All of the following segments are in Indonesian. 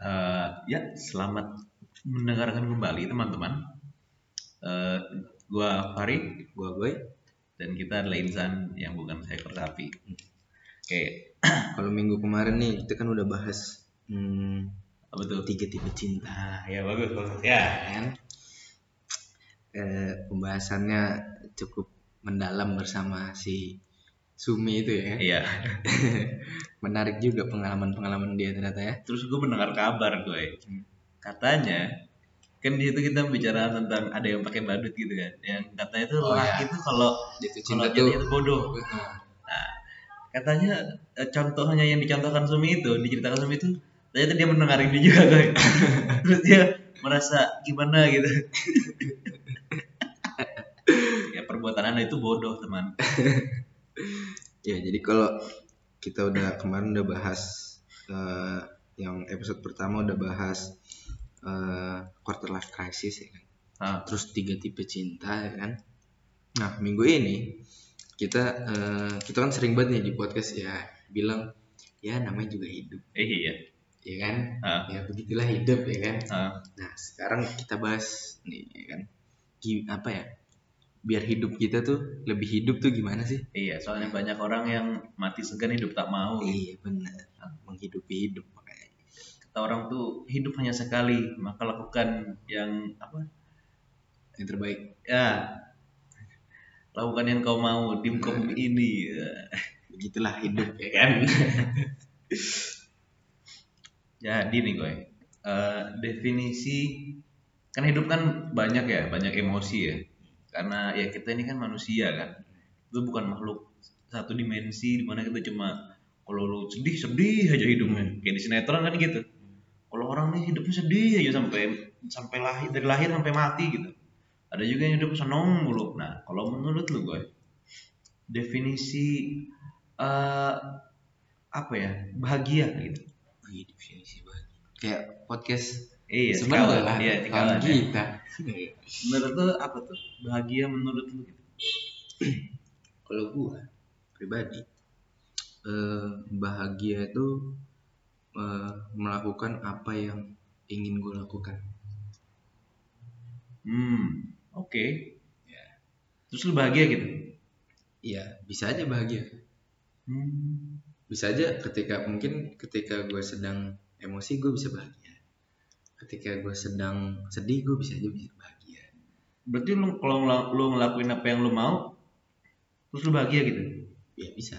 Eh, ya, selamat mendengarkan kembali teman-teman. Eh, gua Farid Gua Boy. dan kita adalah insan yang bukan seekor sapi. Oke, Kalau minggu kemarin nih kita kan udah bahas hmm, apa tuh? tiga tipe cinta, Nah, ya bagus bagus ya. kan? Eh, pembahasannya cukup mendalam bersama si Sumi itu ya. Iya. Menarik juga pengalaman-pengalaman dia ternyata ya. Terus gue mendengar kabar gue, katanya kan di situ kita bicara tentang ada yang pakai badut gitu kan, yang katanya tuh Oh, laki iya. itu kalau Jatuh kalau cinta jadi tuh. itu bodoh. Katanya eh, contohnya yang dicontohkan Sumi itu, diceritakan Sumi itu, ternyata dia mendengar ini juga gue. Terus dia merasa gimana gitu. ya perbuatan anda itu bodoh teman. Ya jadi kalau kita udah kemarin udah bahas eh, yang episode pertama udah bahas eh, quarter life crisis ya kan. Ah, terus tiga tipe cinta ya kan. Nah minggu ini kita eh, kita kan sering banget nih di podcast ya bilang ya namanya juga hidup. Eh, iya. ya kan? Ah, ya begitulah hidup ya kan. Ah, nah sekarang kita bahas nih ya kan. Apa ya biar hidup kita tuh lebih hidup tuh gimana sih? Iya, soalnya banyak orang yang mati segan hidup tak mau. iya benar menghidupi hidup makanya. Kata orang tuh hidup hanya sekali, maka lakukan yang apa? yang terbaik. Ya, lakukan yang kau mau di muka bumi ini. Begitulah hidup ya kan? Jadi nih gue Eh, definisi kan hidup kan banyak ya banyak emosi ya karena ya kita ini kan manusia kan. Itu bukan makhluk satu dimensi di mana kita cuma kalau lu sedih sedih aja hidupnya. Kayak di sinetron kan gitu. Kalau orang nih hidupnya sedih aja sampai sampai lahir dari lahir sampai mati gitu. Ada juga yang hidup seneng mulu. Nah kalau menurut lu gue definisi eh apa ya bahagia gitu. Definisi bahagia. kayak podcast iya sebenarnya lah iya kawan sekawan, ya. kita. Menurut lu apa tuh bahagia menurut lu gitu? Kalau gua pribadi eh, bahagia itu eh, melakukan apa yang ingin gua lakukan. Hmm oke. Terus lu bahagia gitu? Iya bisa aja bahagia. Hmm. bisa aja ketika mungkin ketika gua sedang emosi gua bisa bahagia ketika gua sedang sedih gua bisa aja bisa bahagia. Berarti lu kalau lu ngelakuin apa yang lu mau terus lu bahagia gitu? Ya bisa.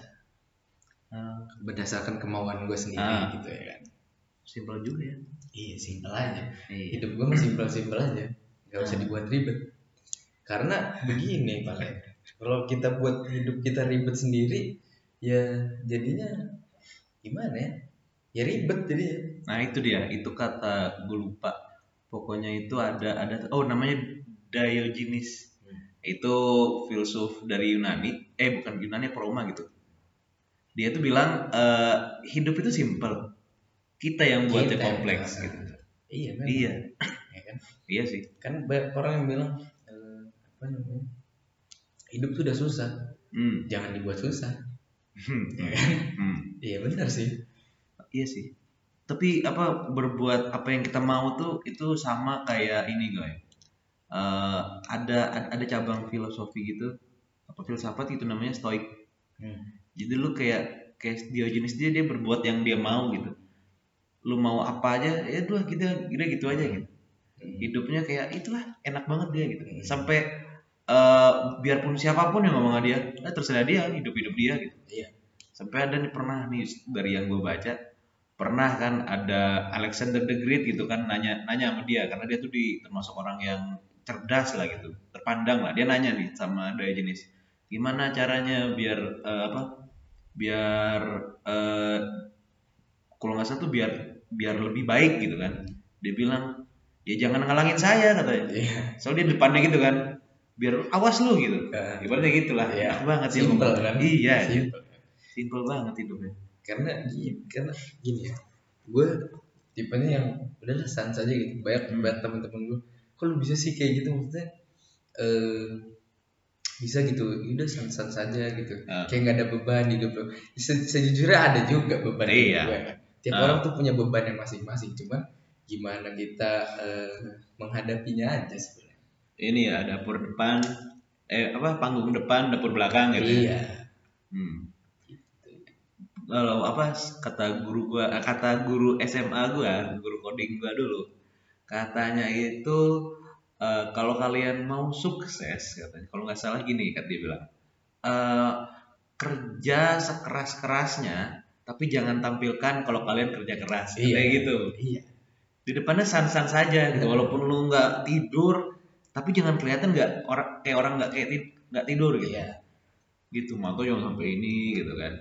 Ah, berdasarkan kemauan gua sendiri Ah. gitu ya kan. Simpel juga ya. Iya simpel aja. Iya. Hidup gue mah simpel-simpel aja. Nggak usah Hmm. dibuat ribet. Karena begini pak. Kalau kita buat hidup kita ribet sendiri ya jadinya gimana ya? Ya ribet jadinya nah itu dia. Itu kata gue lupa. Pokoknya itu ada ada oh namanya Diogenes. Itu filsuf dari Yunani. Eh bukan Yunani apa Roma gitu. Dia tuh bilang eh, hidup itu simpel kita yang buatnya Kita. yang kompleks buat. gitu. Iya memang. iya. Ya kan? Iya sih. Kan banyak orang yang bilang eh, apa namanya hidup sudah susah. Hmm. jangan dibuat susah. Hmm. ya kan? Hmm. iya benar sih. Iya sih tapi apa berbuat apa yang kita mau tuh itu sama kayak ini gue ada ada cabang filosofi gitu. Apa filsafat itu namanya stoik hmm. jadi lu kayak kayak Diogenes dia dia berbuat yang dia mau gitu. Lu mau apa aja ya itulah kita kita gitu aja gitu. Hidupnya kayak itulah enak banget dia gitu. Hmm. sampai eh, biarpun siapa pun yang ngomong sama dia eh, terserah dia hidup hidup dia gitu. Iya. Sampai ada nih pernah nih dari yang gue baca pernah kan ada Alexander the Great gitu kan nanya nanya sama dia karena dia tuh di termasuk orang yang cerdas lah gitu terpandang lah. Dia nanya nih sama Diogenes gimana caranya biar eh, apa biar eh, kalau nggak salah tuh biar biar lebih baik gitu kan? Dia bilang ya jangan ngalangin saya katanya. Iya. Soalnya dia depannya gitu kan biar awas lu gitu. Nah, ibaratnya gitulah Iya. enak banget ya Simple kan? iya. Simple. simple banget hidupnya karena gini karena gini ya gue tipenya yang udahlah sans aja gitu banyak Hmm. banyak teman-teman gue kok lu bisa sih kayak gitu maksudnya eh bisa gitu udah sans sans saja gitu Ah. kayak nggak ada beban hidup lu Se- sejujurnya ada juga beban hidup Iya. gue tiap Ah. orang tuh punya bebannya masing-masing cuman gimana kita eh, menghadapinya aja sebenarnya Ini ya dapur depan, eh apa panggung depan, dapur belakang gitu. ya. iya Hmm. Kalau apa kata guru gua, eh, kata guru SMA gua, guru coding gua dulu, katanya itu eh, kalau kalian mau sukses, katanya, kalau nggak salah gini, kata dia bilang, eh, kerja sekeras kerasnya, tapi jangan tampilkan kalau kalian kerja keras, Iya. kayak gitu. iya Di depannya san-san saja, gitu. walaupun lu nggak tidur, tapi jangan kelihatan nggak orang kayak orang nggak kayak nggak tidur gitu iya gitu maka jangan sampai ini gitu kan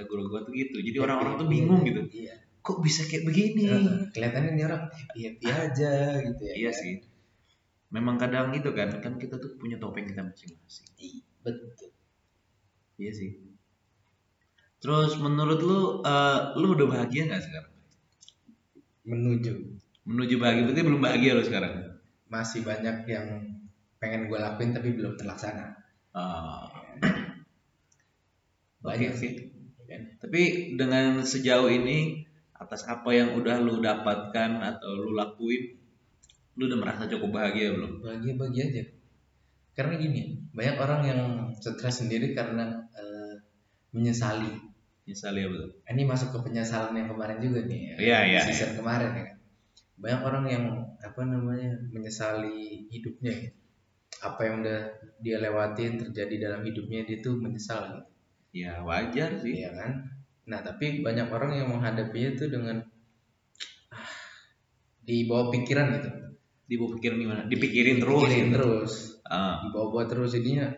kata guru gua tuh gitu. Jadi orang-orang tuh bingung gitu. iya. Kok bisa kayak begini? Heeh, kelihatannya ini orang happy happy aja gitu ya iya sih. Memang kadang gitu kan kan kita tuh punya topeng kita masing-masing. Iya, betul. Iya sih. Terus menurut lu eh, lu udah bahagia nggak sekarang? Menuju. Menuju bahagia berarti belum bahagia lo sekarang? Masih banyak yang pengen gue lakuin tapi belum terlaksana. Ah, banyak Oke, sih kan? tapi dengan sejauh ini atas apa yang udah lu dapatkan atau lu lakuin lu udah merasa cukup bahagia belum? Bahagia bahagia aja. Karena gini banyak orang yang stres sendiri karena eh, menyesali. Misalnya belum ini masuk ke penyesalan yang kemarin juga nih ya, Iya, iya, season kemarin ya. Kan banyak orang yang apa namanya menyesali hidupnya. Apa yang udah dia lewatin terjadi dalam hidupnya dia tuh menyesal. gitu ya wajar sih Iya kan? Nah, tapi banyak orang yang menghadapinya itu dengan ah, di bawah pikiran gitu. dibawa pikiran gimana dipikirin terus Dipikirin gitu. terus. Ah, Dibawa-bawa terus jadinya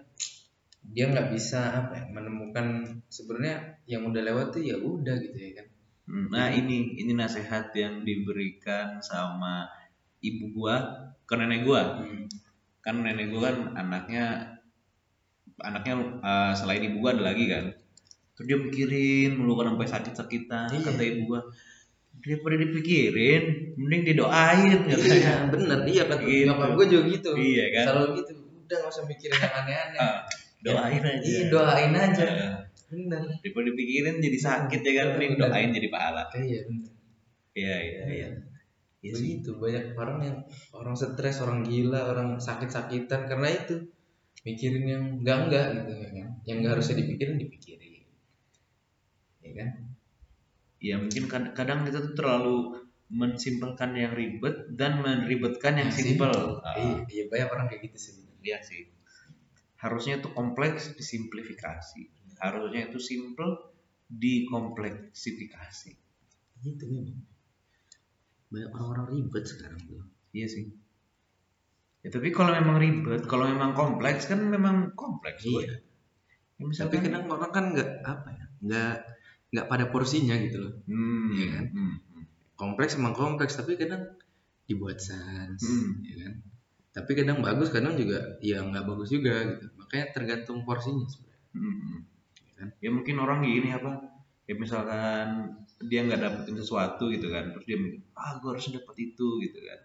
dia nggak bisa apa ya, menemukan sebenarnya yang udah lewat tuh ya udah gitu ya kan. hmm, nah ini ini nasihat yang diberikan sama ibu gua ke nenek gua Hmm. kan nenek gua kan anaknya anaknya eh, selain ibu gua ada lagi kan terus dia mikirin mulu kan sampai sakit sakitan Iya. kata ibu gua daripada dipikirin mending didoain katanya Iya, bener. Iya kan. Gitu. Nyokap gue juga gitu. Iya kan? Selalu gitu. Udah nggak usah mikirin yang aneh-aneh. Ah, doain aja Iya, doain aja. Ah, Bener. daripada dipikirin jadi sakit ya kan mending doain jadi pahala Iya, bener. iya iya iya sih. begitu banyak orang yang orang stres orang gila orang sakit-sakitan karena itu mikirin yang enggak enggak gitu ya kan yang enggak harusnya dipikirin dipikirin ya kan ya mungkin kad- kadang kita tuh terlalu mensimpelkan yang ribet dan meribetkan yang Yang simpel. Ah, iya, iya banyak orang kayak gitu sebenarnya Iya sih. Harusnya itu kompleks disimplifikasi. Harusnya itu simple dikompleksifikasi. gitu memang banyak orang-orang ribet sekarang tuh Iya sih. Ya tapi kalau memang ribet, kalau memang kompleks kan memang kompleks. Iya. Ya, tapi misalkan kadang orang kan nggak apa ya nggak nggak pada porsinya gitu loh hmm, Iya kan? hmm, hmm. kompleks emang kompleks tapi kadang dibuat sans Hmm. ya kan tapi kadang bagus kadang juga ya nggak bagus juga gitu makanya tergantung porsinya sebenarnya Hmm. kan? Ya mungkin orang gini apa? Ya misalkan dia nggak dapetin sesuatu gitu kan, terus dia mikir, ah gue harus dapet itu gitu kan.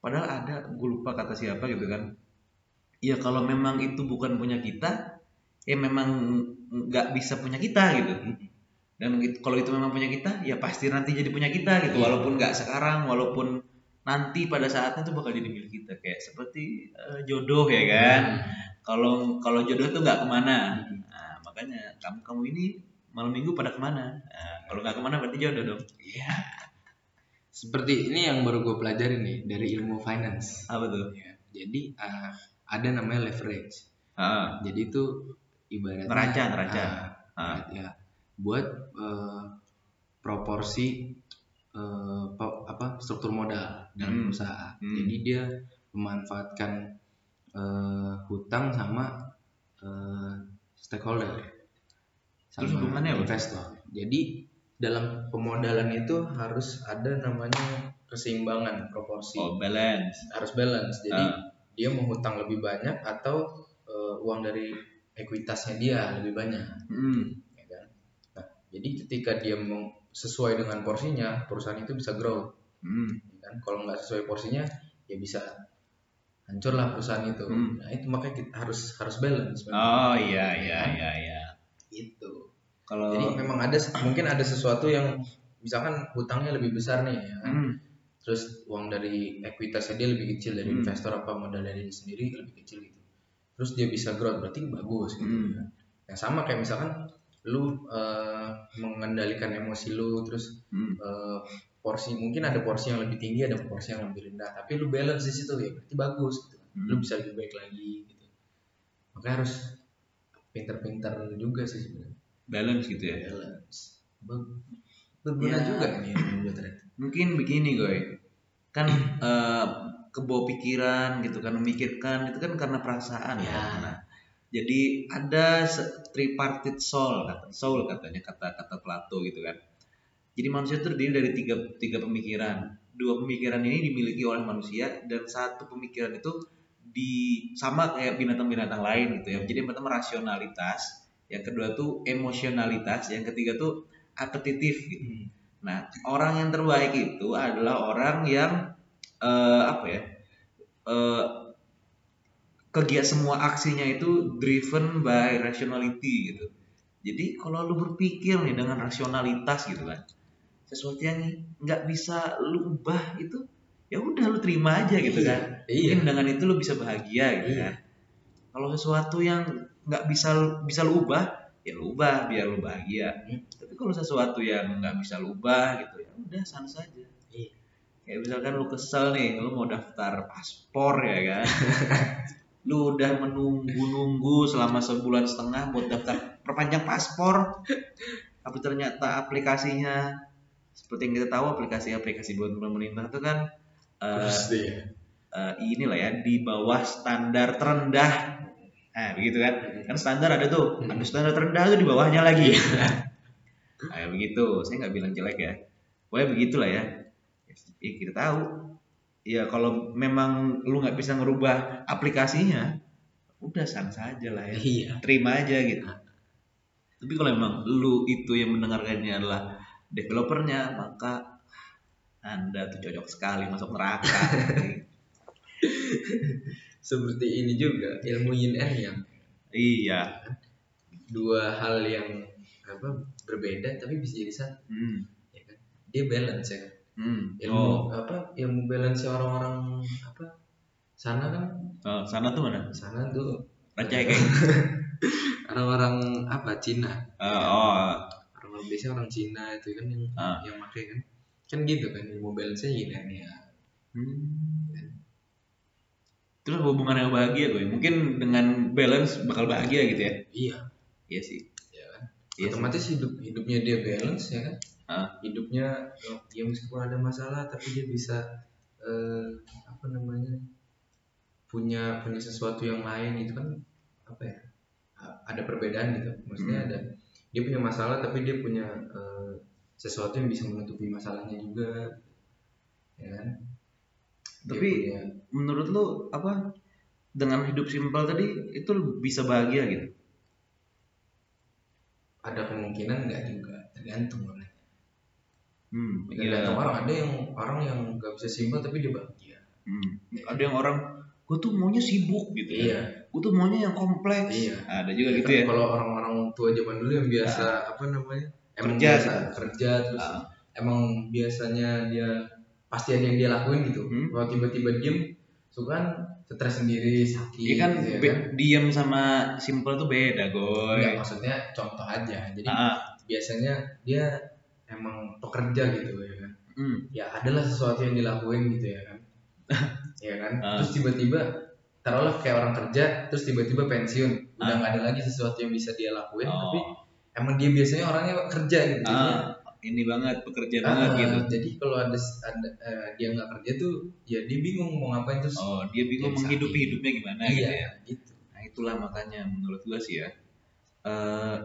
Padahal ada, gue lupa kata siapa gitu kan. Ya kalau memang itu bukan punya kita, ya memang nggak bisa punya kita gitu. Dan itu- kalau itu memang punya kita, ya pasti nanti jadi punya kita gitu. Iya. Walaupun nggak sekarang, walaupun nanti pada saatnya itu bakal jadi milik kita. Kayak seperti eh, jodoh ya kan kalau kalau jodoh tuh nggak ke mana Hmm. nah, makanya kamu kamu ini malam minggu pada ke mana nah, kalau nggak ke mana berarti jodoh dong Iya. Seperti ini yang baru gue pelajari nih dari ilmu finance. apa tuh Ya, Jadi uh, ada namanya leverage. ah, Jadi itu ibaratnya Neraca, neraca. uh, Ah. ya buat uh, proporsi uh, pa- apa struktur modal dalam Hmm. perusahaan. Hmm. Jadi dia memanfaatkan uh, hutang sama uh, stakeholder. Terus hubungannya apa? investor. Jadi dalam pemodalan itu harus ada namanya keseimbangan proporsi. Oh balance. Harus balance. Jadi Ah. dia mau hutang lebih banyak atau eh, uang dari ekuitasnya dia lebih banyak. Hmm. ya kan? Nah jadi ketika dia mau sesuai dengan porsinya perusahaan itu bisa grow. Hmm. ya kan? Kalau nggak sesuai porsinya ya bisa hancurlah perusahaan itu. Hmm. nah itu makanya kita harus harus balance. Oh iya iya iya iya. itu kalau jadi memang ada mungkin ada sesuatu yang misalkan hutangnya lebih besar nih ya kan Hmm. terus uang dari ekuitasnya dia lebih kecil dari Hmm. investor apa modal dari dia sendiri lebih kecil gitu terus dia bisa growth berarti bagus gitu Hmm. ya. yang sama kayak misalkan lu eh, mengendalikan emosi lu terus Hmm. eh, porsi mungkin ada porsi yang lebih tinggi ada porsi yang lebih rendah tapi lu balance di situ ya berarti bagus gitu. Hmm. lu bisa lebih baik lagi gitu makanya harus pinter-pinter juga sih sebenarnya balance gitu ya balance Ber- berguna Ya. juga ternyata mungkin begini gue kan eh, kebawa pikiran gitu kan memikirkan itu kan karena perasaan ya. Ya. Nah, jadi ada tripartite soul kata soul katanya kata kata Plato gitu kan. Jadi manusia itu terdiri dari tiga tiga pemikiran. Dua pemikiran ini dimiliki oleh manusia dan satu pemikiran itu di sama kayak binatang-binatang lain gitu ya. Jadi yang pertama rasionalitas, yang kedua tuh emosionalitas, yang ketiga tuh apetitif gitu. Nah, orang yang terbaik itu adalah orang yang eh, apa ya? eh kegiat semua aksinya itu driven by rationality gitu. Jadi kalau lu berpikir nih dengan rasionalitas gitu kan, sesuatu yang nggak bisa lu ubah itu, ya udah lu terima aja gitu kan. iya Mungkin dengan itu lu bisa bahagia gitu Iya. kan. Kalau sesuatu yang nggak bisa bisa lu ubah, ya lu ubah biar lu bahagia. Hmm. Tapi kalau sesuatu yang nggak bisa lu ubah gitu, ya udah sans saja. Iya. Kayak misalkan lu kesel nih, lu mau daftar paspor ya kan. lu udah menunggu-nunggu selama sebulan setengah buat daftar perpanjang paspor. Tapi ternyata aplikasinya seperti yang kita tahu aplikasi-aplikasi buat pemerintah itu kan eh, deh eh, inilah ya di bawah standar terendah. Nah, begitu kan? Kan standar ada tuh, ada standar terendah tuh di bawahnya lagi. Kayak begitu. Saya nggak bilang jelek ya. Pokoknya begitulah ya. Ya kita tahu. Ya kalau memang lu nggak bisa ngerubah aplikasinya, udah sans saja lah ya. iya Terima aja gitu. Tapi kalau memang lu itu yang mendengarkannya adalah developernya, maka anda tuh cocok sekali masuk neraka. seperti ini juga ilmu yin and yang iya. dua hal yang apa berbeda tapi bisa jadi satu Hmm. ya kan dia balance ya kan Hmm. ilmu Oh, apa ilmu balance orang-orang apa sana kan oh, sana tuh mana? sana tuh Raja kayak. orang-orang apa Cina Eh, oh, orang biasanya orang Cina itu kan yang Ah. yang pakai kan kan gitu kan ilmu balance nya yin and yang Hmm. Terus hubungannya sama bahagia gue. Mungkin dengan balance bakal bahagia gitu ya. iya Iya sih. ya kan Iya sih. otomatis hidup hidupnya dia balance ya kan Ah. hidupnya ya meskipun ada masalah tapi dia bisa eh, apa namanya punya punya sesuatu yang lain gitu kan apa ya ada perbedaan gitu maksudnya Hmm. ada dia punya masalah tapi dia punya eh, sesuatu yang bisa menutupi masalahnya juga ya kan Dia Tapi punya- menurut lu apa dengan hidup simpel tadi itu bisa bahagia gitu? ada kemungkinan nggak juga tergantung orangnya Hmm. tergantung Iya. orang ada yang orang yang nggak bisa simpel tapi dia bahagia Hmm. Ada yang orang gue tuh maunya sibuk gitu. Iya. Gue tuh maunya yang kompleks. Iya. Ada juga gitu Kan ya. Kalau orang-orang tua zaman dulu yang biasa apa namanya? Emang Kerja. biasa kerja terus Ah. emang biasanya dia pasti ada yang dia lakuin gitu. Hmm. Kalau tiba-tiba diem, suka kan stres sendiri, sakit. Iya kan, gitu ya kan? diem sama simple tuh beda, goy. Enggak, maksudnya contoh aja. Jadi Ah, biasanya dia emang pekerja gitu ya kan. hmm. Ya adalah sesuatu yang dilakuin gitu ya kan. ya kan. Ah. Terus tiba-tiba taruhlah kayak orang kerja, terus tiba-tiba pensiun, udah Ah. nggak ada lagi sesuatu yang bisa dia lakuin, Oh. tapi emang dia biasanya orangnya kerja gitu. Ah, ini banget pekerja ah, banget gitu. Jadi kalau ada, ada eh, dia nggak kerja tuh, ya dia bingung mau ngapain terus. Oh, dia bingung menghidupi sakit. hidupnya gimana iya, gitu ya. gitu. Nah, itulah makanya menurut gua sih ya. eh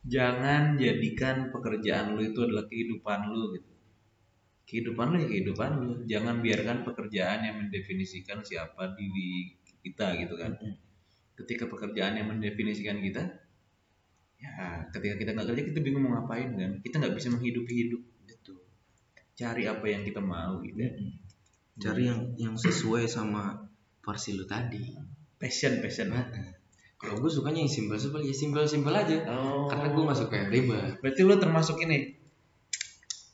jangan jadikan pekerjaan lu itu adalah kehidupan lu gitu. Kehidupan lu ya kehidupan lu. Jangan biarkan pekerjaan yang mendefinisikan siapa diri kita gitu kan. Ketika pekerjaan yang mendefinisikan kita, ya ketika kita nggak kerja kita bingung mau ngapain kan. Kita nggak bisa menghidupi hidup itu. Cari apa yang kita mau gitu ya. Cari yang yang sesuai sama porsi lu tadi. Passion, passion. Kalau gue sukanya yang simpel-simpel, ya simpel-simpel aja. Oh. Karena gue nggak suka yang ribet. Berarti lu termasuk ini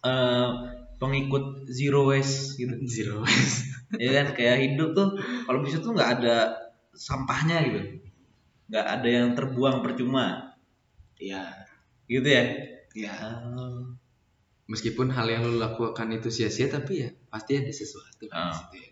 eh, pengikut zero waste gitu zero waste ya kan kayak hidup tuh kalau bisa tuh nggak ada sampahnya gitu nggak ada yang terbuang percuma ya gitu ya? Ya Ah. meskipun hal yang lu lakukan itu sia-sia tapi ya pasti ada sesuatu di situ ya.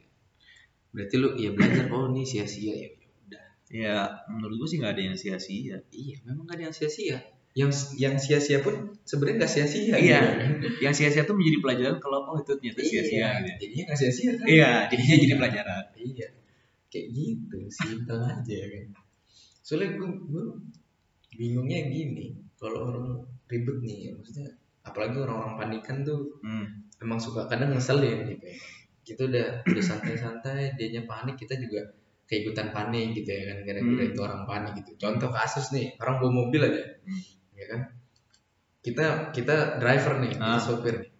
berarti lu ya belajar oh ini sia-sia ya ya udah. Ya menurut gue sih nggak ada yang sia-sia. Iya memang gak ada yang sia-sia. Yang yang sia-sia pun sebenarnya nggak sia-sia Iya. gitu. Kan. yang sia-sia tuh menjadi pelajaran kalau oh itu ternyata sia-sia iya gitu ya. jadinya nggak sia-sia kan? Iya jadinya jadi pelajaran. Iya. Kayak gitu simpel aja kan. Soalnya gue gue bingungnya gini kalau orang ribet nih ya, maksudnya apalagi orang-orang panikan tuh hmm. emang suka kadang ngeselin gitu ya kita udah udah santai-santai dianya panik kita juga keikutan panik gitu ya kan gara-gara Hmm. itu orang panik gitu contoh kasus nih orang bawa mobil aja Hmm. ya kan kita kita driver nih kita Ah. sopir nih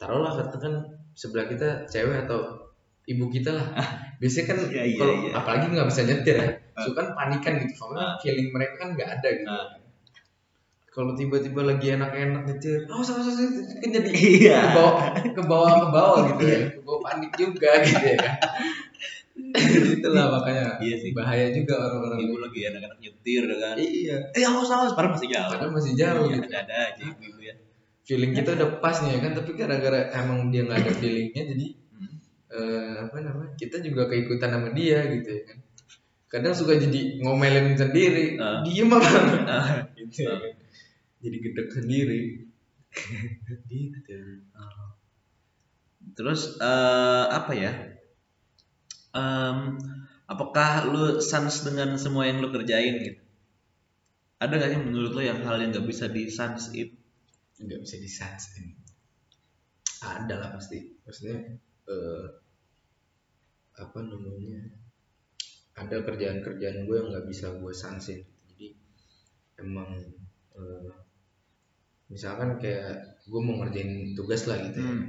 taruhlah katakan sebelah kita cewek atau ibu kita lah. Biasanya kan Iya, iya, kalau iya. apalagi nggak bisa nyetir ya. Ah. suka kan panikan gitu. Soalnya feeling mereka kan nggak ada gitu. Ah. kalau tiba-tiba lagi enak-enak nyetir oh sama sama kan jadi Iya. ke bawah ke bawah ke bawah gitu ya. Ke bawah panik juga gitu ya kan. Itulah makanya Iya sih. bahaya juga orang-orang ibu lagi anak-anak nyetir kan. Iya. Eh awas awas padahal masih jauh. Padahal masih jauh Iya, gitu. ada aja ibu ya. Feeling kita udah pas nih ya kan tapi gara-gara emang dia nggak ada feelingnya jadi. Eh, apa namanya kita juga keikutan sama dia gitu ya kan. Kadang suka jadi ngomelin sendiri Ah. diem apa? Ah. gitu. Ya kan. Jadi gedek sendiri. Gitu. Terus eh, apa ya? Em, apakah lu sans dengan semua yang lu kerjain gitu? Ada gak sih menurut lu yang hal yang nggak bisa di sans itu nggak bisa disansin ada lah pasti. Maksudnya eh, apa namanya ada kerjaan-kerjaan gue yang nggak bisa gue sansin jadi emang eh, misalkan kayak gue mau ngerjain tugas lah gitu ya Hmm.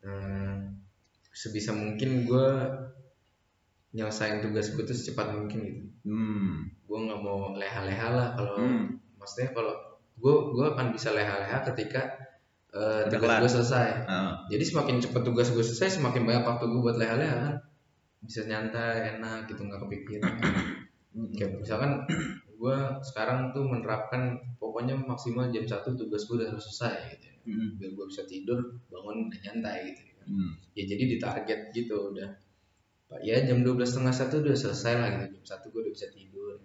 Eh, sebisa mungkin gue nyelesain tugas gue tuh secepat mungkin gitu Hmm. gue nggak mau leha-leha lah kalau Hmm. maksudnya kalau gue gue akan bisa leha-leha ketika eh, tugas gue selesai. Ah. jadi semakin cepat tugas gue selesai semakin banyak waktu gue buat leha-leha kan? Bisa nyantai enak gitu nggak kepikiran kayak misalkan gue sekarang tuh menerapkan pokoknya maksimal jam satu tugas gue udah harus selesai gitu Hmm. biar gue bisa tidur bangun udah nyantai gitu Hmm. ya jadi ditarget gitu udah. Pak ya jam 12 setengah satu udah selesai lah gitu. Jam satu gue udah bisa tidur.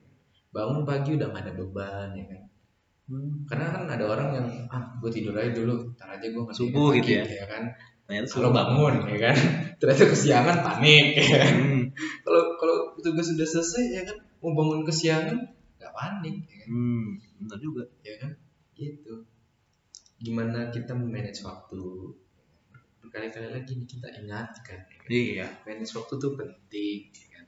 Bangun pagi udah gak ada beban ya kan Hmm. karena kan ada orang yang ah gue tidur aja dulu ntar aja gue ngerjain Subuh gitu ya. ya kan kalau suruh. bangun ya kan ternyata kesiangan panik ya kan Hmm. kalau kalau tugas sudah selesai ya kan mau bangun kesiangan nggak panik ya kan Hmm. Benar juga. ya kan gitu gimana kita manage waktu berkali-kali lagi nih kita ingatkan ya kan? Iya. manage waktu tuh penting ya kan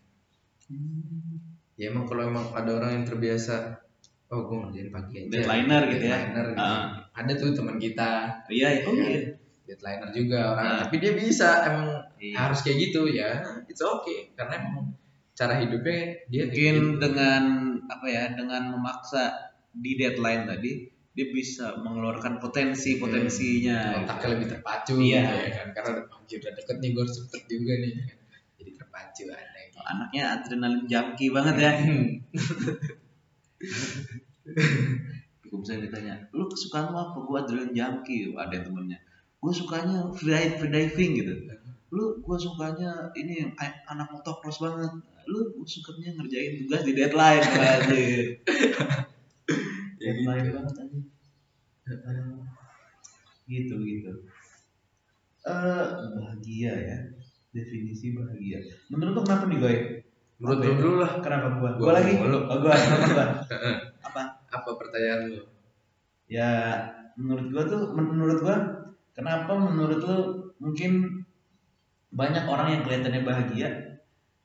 ya emang kalau emang ada orang yang terbiasa oh gue ngerjain pagi aja Deadliner gitu ya. Deadliner gitu. Ah. ada tuh teman kita Iya, oh ya iya. kan? deadliner juga orang Ah. tapi dia bisa emang Iya. harus kayak gitu ya it's okay karena emang cara hidupnya dia Mungkin gitu. dengan apa ya, dengan memaksa di deadline tadi, dia bisa mengeluarkan potensi-potensinya. otaknya lebih terpacu Iya. gitu ya kan karena udah udah deket nih gue harus cepet juga nih jadi terpacu ada gitu. Anaknya adrenalin junkie banget ya. Gue bisa ditanya, lu kesukaan lu apa? Gue adrenalin junkie. Ada yang temennya. Gue sukanya free, free diving gitu. Lu gue sukanya ini anak motocross banget. Lu gue sukanya ngerjain tugas di deadline. Anjir. Ya deadline gitu. banget aja. gitu gitu. Eh bahagia ya. Definisi bahagia. Menurut lu kenapa nih, Goy? Menurut lu itu? dulu lah Kenapa gua? Gua Gua, lagi. mulu. Oh, gua. Kenapa gua? Apa? apa pertanyaan lu Ya, menurut gua tuh, menurut gua, kenapa menurut lu mungkin banyak orang yang kelihatannya bahagia,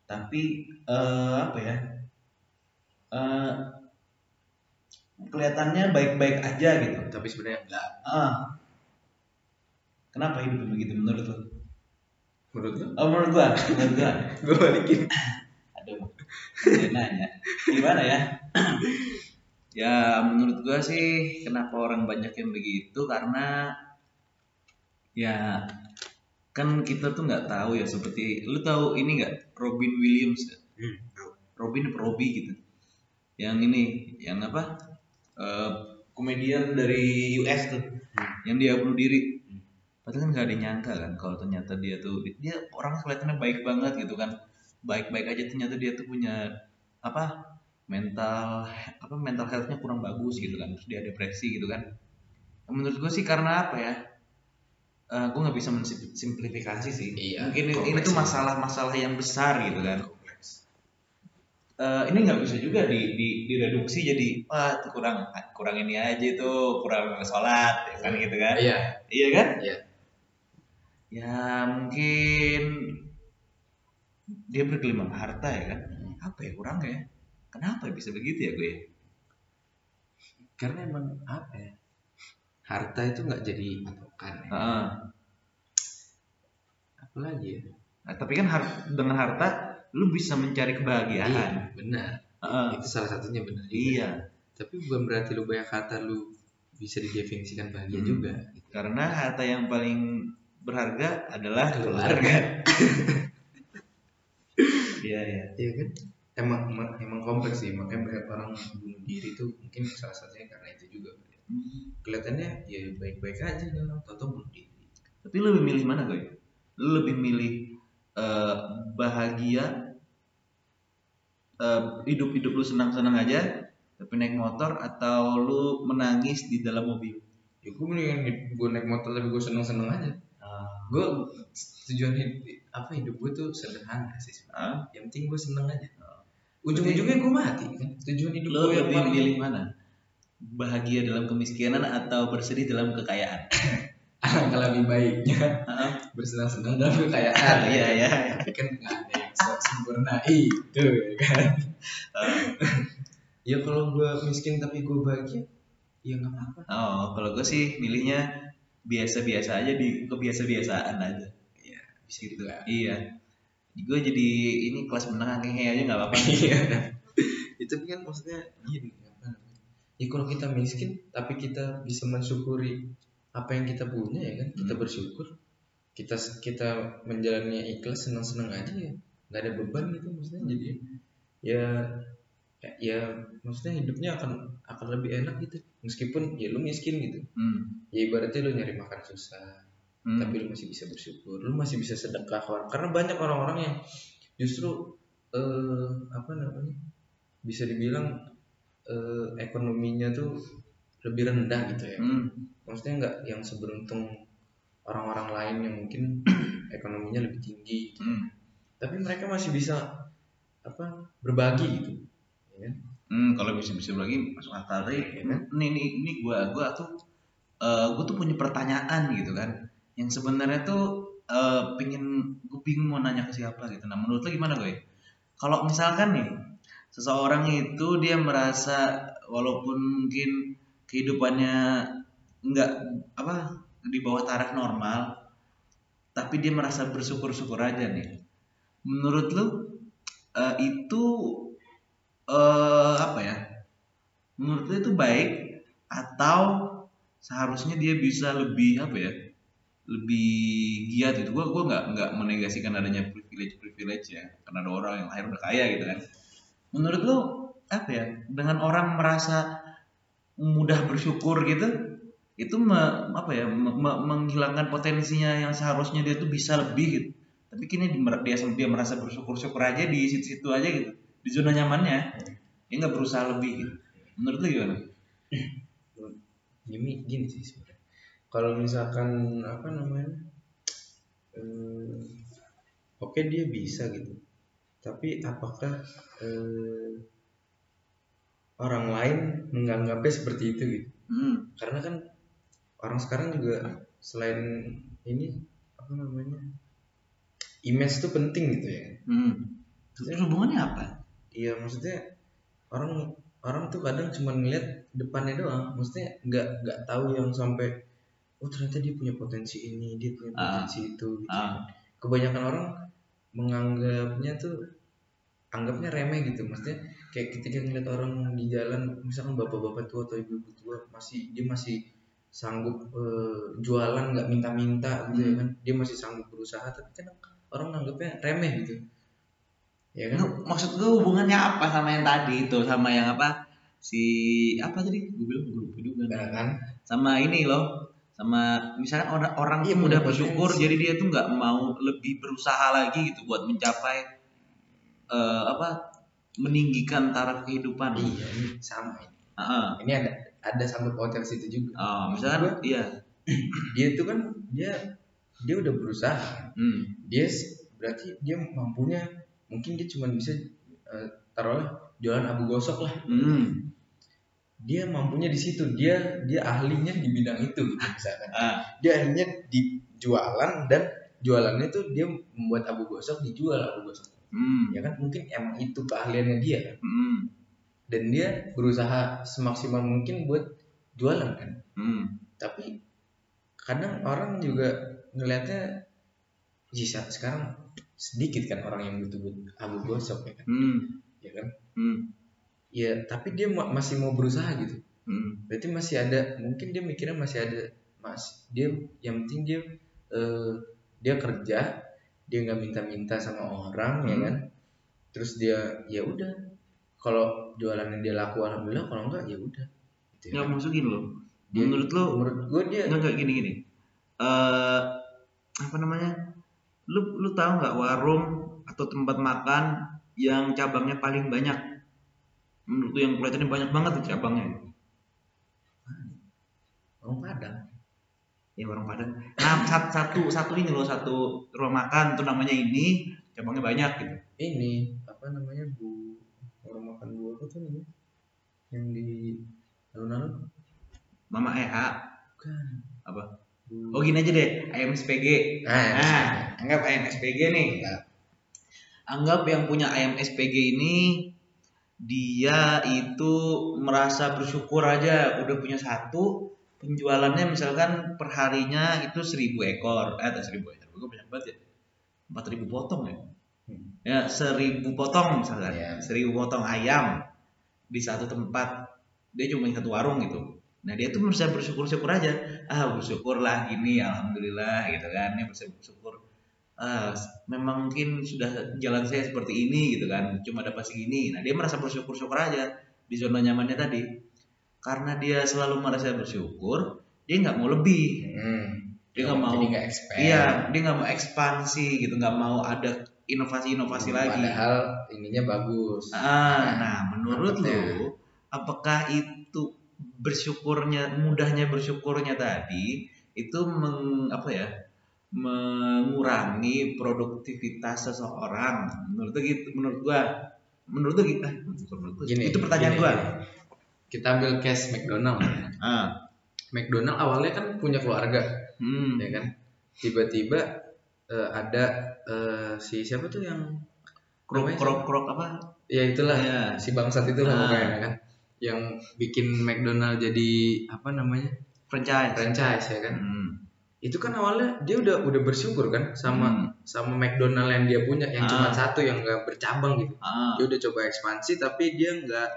tapi eh, apa ya? eh, kelihatannya baik-baik aja gitu. tapi sebenarnya enggak Ah, kenapa hidup begitu menurut lu? menurut lu Oh, menurut gua, menurut gua. gue balikin Dia nanya. Gimana ya? ya menurut gua sih kenapa orang banyak yang begitu? Karena ya kan kita tuh nggak tahu ya seperti lu tahu ini nggak? Robin Williams? Hmm. Robin Robbie gitu. Yang ini yang apa? Eh, komedian dari US tuh. Yang dia bunuh diri. Padahal kan nggak ada yang nyangka kan kalau ternyata dia tuh dia orang kelihatannya baik banget gitu kan baik-baik aja ternyata dia tuh punya apa mental apa mental healthnya kurang bagus gitu kan terus dia depresi gitu kan. Menurut gue sih karena apa ya Eh gue nggak bisa mensimplifikasi sih. Iya, mungkin ini- tuh masalah-masalah yang besar gitu kan. Kompleks. Eh, ini nggak bisa juga di, di direduksi jadi wah tuh kurang kurang ini aja tuh kurang sholat ya kan gitu kan. Iya. Iya kan? Iya. Ya mungkin dia bergelimang harta ya kan apa ya kurang ya kenapa bisa begitu ya gue karena emang apa ya harta itu nggak jadi patokan ya. Heeh. apalagi ya Nah, tapi kan har- dengan harta lu bisa mencari kebahagiaan iya benar Heeh. itu salah satunya benar juga. iya tapi bukan berarti lu banyak harta lu bisa didefinisikan bahagia Hmm. juga karena harta yang paling berharga adalah Keluarga. keluarga iya iya Iya kan? Emang emang, emang kompleks sih, makanya banyak orang bunuh diri itu mungkin salah satunya karena itu juga. Kelihatannya ya baik-baik aja dalam toto bunuh diri. Tapi lu lebih milih mana gue? Lu lebih milih eh, bahagia eh, hidup-hidup lu senang-senang aja tapi naik motor atau lu menangis di dalam mobil? Ya gue mendingan gue naik motor tapi gue seneng-seneng aja. Gue tujuan hidup apa hidup gue tuh sederhana sih. sebenarnya. Yang penting gue seneng aja. Ujung-ujungnya gue mati kan. Tujuan hidup gue yang lebih paling milih mana? Bahagia dalam kemiskinan atau bersedih dalam kekayaan? alangkah lebih baiknya bersenang-senang dalam kekayaan. Iya ya. Kan nggak ada yang se- sempurna itu kan. ya kalau gue miskin tapi gue bahagia, ya nggak apa-apa. Oh, kalau gue sih milihnya biasa-biasa aja di kebiasa-biasaan aja. Bisa gitu kan. Iya. Gue jadi ini kelas menengah ngehe aja nggak apa-apa. Iya. itu kan maksudnya gini apa namanya? Ya kalau kita miskin tapi kita bisa mensyukuri apa yang kita punya ya kan, kita Hmm. bersyukur, kita kita menjalannya ikhlas senang-senang aja ya, nggak ada beban gitu maksudnya jadi ya ya, ya maksudnya hidupnya akan akan lebih enak gitu meskipun ya lu miskin gitu Hmm. ya ibaratnya lu nyari makan susah Hmm. tapi lu masih bisa bersyukur lu masih bisa sedekah orang karena banyak orang-orang yang justru eh, apa namanya bisa dibilang eh, ekonominya tuh lebih rendah gitu ya Hmm. maksudnya nggak yang seberuntung orang-orang lain yang mungkin ekonominya lebih tinggi gitu. Hmm. tapi mereka masih bisa apa berbagi gitu ya kan? Hmm, kalau bisa bisa lagi masuk akal tapi Iya kan? ini ini ini gua gua tuh eh gua tuh punya pertanyaan gitu kan yang sebenarnya tuh eh pengen gue bingung mau nanya ke siapa gitu. Nah menurut lo gimana gue kalau misalkan nih seseorang itu dia merasa walaupun mungkin kehidupannya nggak apa di bawah taraf normal tapi dia merasa bersyukur-syukur aja nih. Menurut lu eh, itu eh apa ya menurut lu itu baik atau seharusnya dia bisa lebih apa ya lebih giat gitu. Gua gua nggak nggak menegasikan adanya privilege privilege ya. Karena ada orang yang lahir udah kaya gitu kan. Menurut lu apa ya dengan orang merasa mudah bersyukur gitu itu me- apa ya me- me- menghilangkan potensinya yang seharusnya dia tuh bisa lebih gitu. Tapi kini di- dia dia merasa bersyukur syukur aja di situ-situ aja gitu. Di zona nyamannya dia nggak berusaha lebih gitu. Menurut lu gimana? Gini sih kalau misalkan apa namanya eh, oke dia bisa gitu. Tapi apakah eh, orang lain menganggapnya seperti itu gitu? Hmm. karena kan orang sekarang juga selain ini apa namanya image itu penting gitu ya. Hmm. Terus hubungannya apa? Iya maksudnya orang orang tuh kadang cuma ngeliat depannya doang. Maksudnya nggak nggak tahu yang sampai oh ternyata dia punya potensi ini dia punya Ah. potensi itu gitu. ah. Kebanyakan orang menganggapnya tuh anggapnya remeh gitu. Maksudnya kayak ketika ngeliat orang di jalan misalkan bapak-bapak tua atau ibu-ibu tua masih dia masih sanggup eh, jualan nggak minta-minta gitu ya Hmm. kan. Dia masih sanggup berusaha tapi kan orang nganggapnya remeh gitu. Ya kan? Maksud gue hubungannya apa sama yang tadi itu? Sama yang apa? Si apa tadi? Gue bilang gue lupa juga. Nah, kan? Sama ini loh sama misalnya orang orang Iya, tuh udah bersyukur potensi. jadi dia tuh nggak mau lebih berusaha lagi gitu buat mencapai eh, apa meninggikan taraf kehidupan iya ini sama ini Heeh. ini ada ada pautnya ke situ juga Oh, misalkan iya dia itu kan dia dia udah berusaha hmm. dia berarti dia mampunya mungkin dia cuma bisa eh, taruhlah jualan abu gosok lah Hmm. Dia mampunya di situ dia dia ahlinya di bidang itu gitu misalkan Ah. dia ahlinya di jualan dan jualannya tuh dia membuat abu gosok dijual abu gosok Hmm. ya kan mungkin emang itu keahliannya dia kan Hmm. dan dia berusaha semaksimal mungkin buat jualan kan Hmm. tapi kadang orang juga ngelihatnya sisa sekarang sedikit kan orang yang butuh buat abu gosok ya kan Hmm. ya kan Hmm. Ya tapi dia ma- masih mau berusaha gitu Hmm. berarti masih ada mungkin dia mikirnya masih ada mas dia yang penting dia eh, dia kerja dia nggak minta-minta sama orang ya Hmm. kan terus dia ya udah kalau jualannya dia laku alhamdulillah kalau enggak ya udah gitu Ya kan. maksud gini loh. Dia- Menurut lo menurut gue dia Enggak enggak gini gini. Eh apa namanya? Lu lu tahu nggak warung atau tempat makan yang cabangnya paling banyak? Menurut lu yang kelihatannya banyak banget tuh cabangnya. orang Padang Ya warung Padang. Nah, sat- satu satu ini loh satu rumah makan tuh namanya ini cabangnya banyak gitu. ini apa namanya bu orang makan bu apa tuh namanya yang di alun-alun Mama EH bukan apa? Bu- Oh gini aja deh, ayam SPG. nah, Nah, anggap ayam SPG nih. Anggap yang punya ayam SPG ini dia itu merasa bersyukur aja udah punya satu penjualannya misalkan perharinya itu seribu ekor. Eh atau seribu ekor gue banyak banget ya. Empat ribu potong ya. Hmm. ya seribu potong misalkan. Iya. seribu potong ayam di satu tempat. Dia cuma satu warung gitu. Nah dia tuh bisa bersyukur syukur aja. Ah bersyukurlah gini alhamdulillah gitu kan. Dia bisa bersyukur ah memang mungkin sudah jalan saya seperti ini gitu kan cuma dapat segini nah dia merasa bersyukur syukur aja di zona nyamannya tadi. Karena dia selalu merasa bersyukur dia nggak mau lebih. Hmm. dia nggak mau expand. Iya dia nggak mau ekspansi gitu nggak mau ada inovasi-inovasi lagi. padahal ininya bagus. Ah, nah menurut Dapetnya. lu apakah itu bersyukurnya mudahnya bersyukurnya tadi itu meng, apa ya mengurangi produktivitas seseorang. Menurut lu gitu menurut gua menurut lu gitu eh, menurut gua. Gini, itu pertanyaan gini, gua kita ambil case McDonald ah. McDonald awalnya kan punya keluarga hmm. ya kan? Tiba-tiba eh, ada eh, si siapa tuh yang krok krok krok apa? Ya itulah. Ya si bangsat itu lah Ah. pokoknya kan? Yang bikin McDonald jadi apa namanya? Franchise. Franchise ya kan? Hmm. Itu kan awalnya dia udah udah bersyukur kan sama Hmm. sama McDonald yang dia punya yang Ah. cuma satu yang nggak bercabang gitu ah dia udah coba ekspansi tapi dia nggak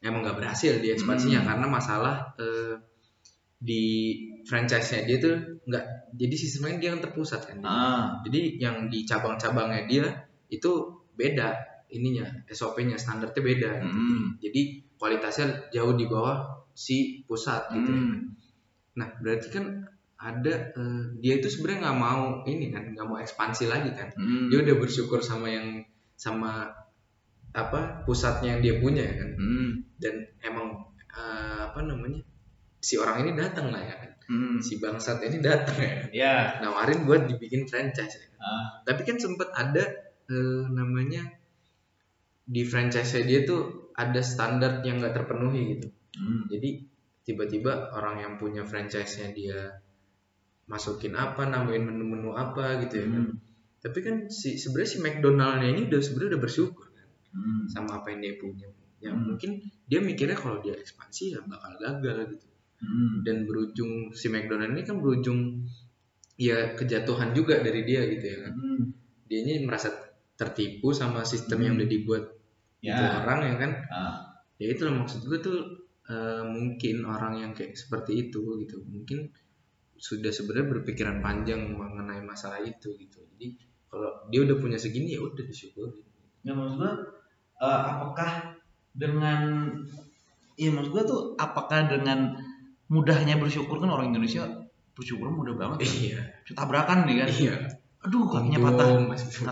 emang nggak berhasil di ekspansinya Hmm. karena masalah eh, di franchise-nya dia tuh nggak jadi sistemnya dia kan terpusat kan ah jadi yang di cabang-cabangnya dia itu beda ininya SOP-nya standarnya beda gitu. hmm. jadi kualitasnya jauh di bawah si pusat gitu. Hmm. nah berarti kan ada eh, dia itu sebenarnya nggak mau ini kan nggak mau ekspansi lagi kan Hmm. dia udah bersyukur sama yang sama apa pusatnya yang dia punya ya kan Hmm. dan emang eh, apa namanya si orang ini datang lah ya kan Hmm. si bangsat ini datang ya kan ya nawarin buat dibikin franchise ya kan. ah tapi kan sempet ada eh, namanya di franchise dia tuh ada standar yang nggak terpenuhi gitu hmm. jadi tiba-tiba orang yang punya franchise-nya dia masukin apa nambahin menu-menu apa gitu ya kan Hmm. tapi kan si sebenarnya si McDonald-nya ini udah sebenarnya udah bersyukur kan Hmm. sama apa yang dia punya ya Hmm. mungkin dia mikirnya kalau dia ekspansi ya bakal gagal gitu Hmm. dan berujung si McDonald ini kan berujung ya kejatuhan juga dari dia gitu ya kan Hmm. dia ini merasa tertipu sama sistem Hmm. yang udah dibuat Ya. itu orang ya kan Ah. ya itu lah maksud gue tuh eh, mungkin orang yang kayak seperti itu gitu mungkin sudah sebenarnya berpikiran panjang mengenai masalah itu gitu jadi kalau dia udah punya segini ya udah disyukuri Ya maksud gua eh, apakah dengan ya maksud gua tuh apakah dengan mudahnya bersyukur kan orang Indonesia bersyukur mudah banget. iya Tabrakan nih kan. iya Aduh kakinya patah.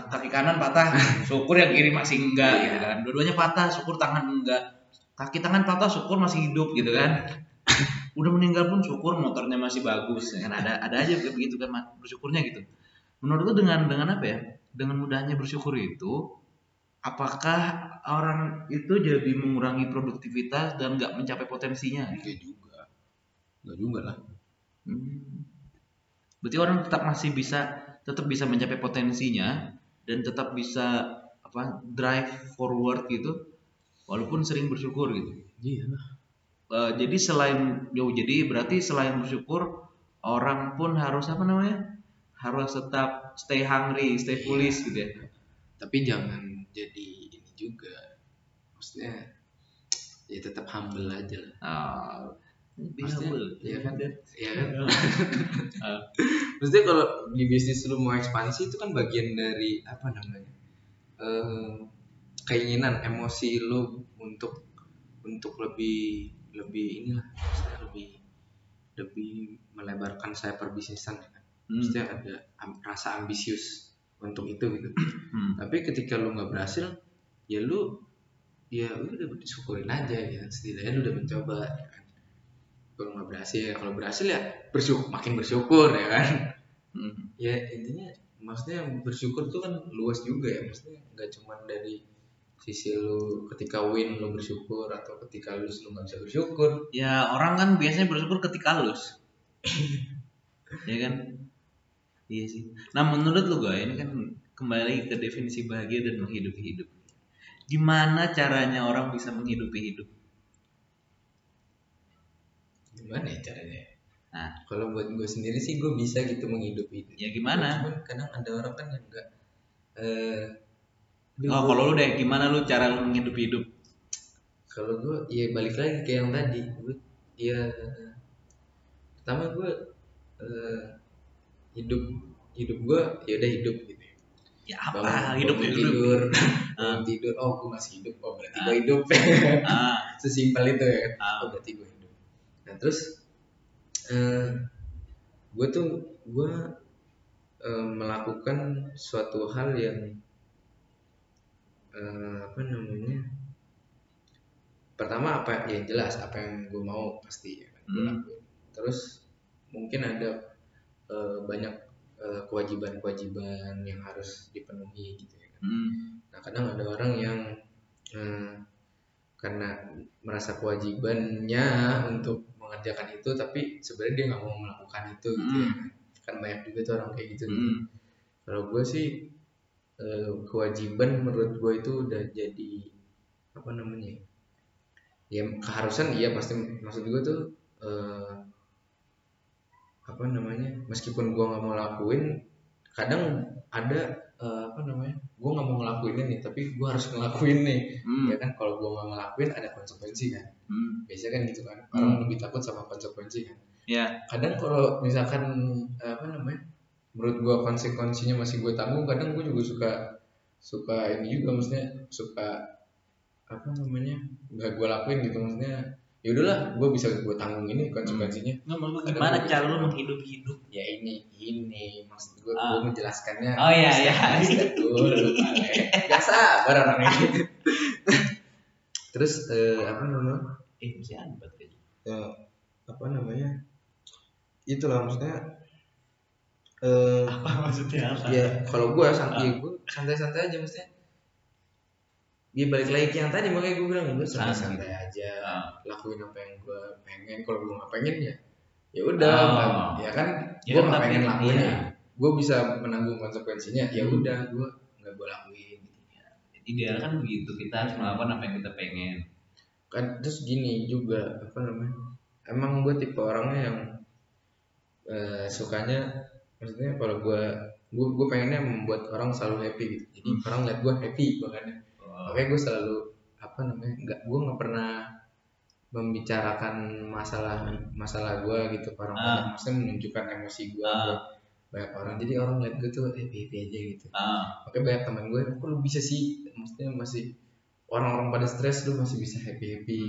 Kaki kanan patah, syukur yang kiri masih enggak gitu kan. Dua-duanya patah, syukur tangan enggak. Kaki tangan patah, syukur masih hidup gitu kan. Udah meninggal pun syukur motornya masih bagus kan ada ada aja begitu kan bersyukurnya gitu. Menurut lu dengan dengan apa ya? Dengan mudahnya bersyukur itu apakah orang itu jadi mengurangi produktivitas dan nggak mencapai potensinya? enggak juga enggak juga lah Hmm. Berarti orang tetap masih bisa tetap bisa mencapai potensinya dan tetap bisa apa drive forward gitu walaupun sering bersyukur gitu. iya Eh, jadi selain yo jadi berarti selain bersyukur orang pun harus apa namanya? harus tetap stay hungry, stay foolish gitu ya. tapi jangan jadi ini juga maksudnya ya tetap humble aja lah Ah, be Maksudnya, humble. iya kan? ya kan Ah, maksudnya kalau di bisnis lu mau ekspansi itu kan bagian dari apa namanya eh keinginan emosi lu untuk untuk lebih lebih inilah maksudnya lebih lebih melebarkan saya perbisnisan ya kan? Hmm, maksudnya ada am- rasa ambisius untuk itu gitu. Hmm. tapi ketika lu nggak berhasil ya lu ya udah disyukurin aja gitu setidaknya lu udah mencoba ya kan? Kalau nggak berhasil kalau berhasil ya bersyukur makin bersyukur ya kan? Hmm. ya intinya maksudnya bersyukur tuh kan luas juga ya. Maksudnya nggak cuma dari sisi lu ketika win lu bersyukur atau ketika lose lu nggak bisa bersyukur Ya orang kan biasanya bersyukur ketika halus. ya kan? Iya sih. Nah menurut lu gue ini kan kembali ke definisi bahagia dan menghidupi hidup. Gimana caranya orang bisa menghidupi hidup? gimana ya caranya Nah. kalau buat gue sendiri sih gue bisa gitu menghidupi itu Ya gimana? cuman kadang ada orang kan yang enggak eh "Duh, Oh kalau lu deh gimana lu cara lu menghidupi hidup? kalau gue ya balik lagi ke yang tadi gue ya pertama gue eh, hidup hidup gue ya udah hidup gitu ya. Apa? Bangun- hidup bangun hidup. tidur Ah. bangun tidur oh gue masih hidup oh berarti Ah. gue hidup Ah, sesimpel itu ya ah, oh berarti gue hidup nah terus eh gue tuh gue eh, melakukan suatu hal yang eh, apa namanya pertama apa ya jelas apa yang gue mau pasti ya kan gue Hmm. lakuin terus mungkin ada eh, banyak eh, kewajiban-kewajiban yang harus dipenuhi gitu ya kan hmm, Nah kadang ada orang yang eh, karena merasa kewajibannya untuk mengerjakan itu, tapi sebenarnya dia nggak mau melakukan itu gitu ya. Hmm. Kan banyak juga tuh orang kayak gitu. hmm, Kalau gue sih eh, kewajiban menurut gue itu udah jadi apa namanya? ya? Ya keharusan iya pasti maksud gue tuh eh, apa namanya? Meskipun gue nggak mau lakuin, kadang ada eh, apa namanya? Gue nggak mau ngelakuin ini, tapi gue harus ngelakuin nih. hmm, Ya kan kalau gue nggak ngelakuin ada konsekuensi kan. hmm. Biasanya kan gitu kan. Orang lebih takut sama konsekuensi kan Ya, kadang kalau misalkan eh, apa namanya menurut gua konsekuensinya masih gue tanggung. Kadang gue juga suka suka ini juga maksudnya suka apa namanya nggak gue lakuin gitu maksudnya ya udahlah gue bisa gue tanggung ini konsekuensinya. Nggak maksud gua Ada gimana cara lu menghidupi hidup? ya ini ini maksud gue Ah. gue menjelaskannya. Oh, iya, iya. dulu ya sabar orangnya terus eh, apa namanya? Eh, baterainya. ya apa namanya? Itulah maksudnya eh Apa maksudnya apa? ya kalau gue santai Ah. gue santai-santai aja maksudnya dia balik lagi ke yang tadi makanya gue bilang gue santai-santai aja Ah. lakuin apa yang gue pengen kalau gue nggak pengen ya ya udah Oh. nggak- ya kan Ya gue kan, nggak pengen lakuin iya. ya gue bisa menanggung konsekuensinya ya Hmm. udah gue nggak gue lakuin Ideal kan begitu, kita harus melakukan apa yang kita pengen. kan terus gini juga apa namanya emang gue tipe orangnya yang eh, sukanya maksudnya kalau gue gue gue pengennya membuat orang selalu happy gitu. Jadi Hmm. orang lihat gue happy makanya. Oh, makanya gue selalu apa namanya nggak gue nggak pernah membicarakan masalah masalah gue gitu ke orang banyak maksudnya menunjukkan emosi gue Ah. banyak orang. Jadi orang lihat gue tuh happy happy aja gitu. Ah. Makanya banyak teman gue kok lu bisa sih? Maksudnya masih orang-orang pada stres lu masih bisa happy happy.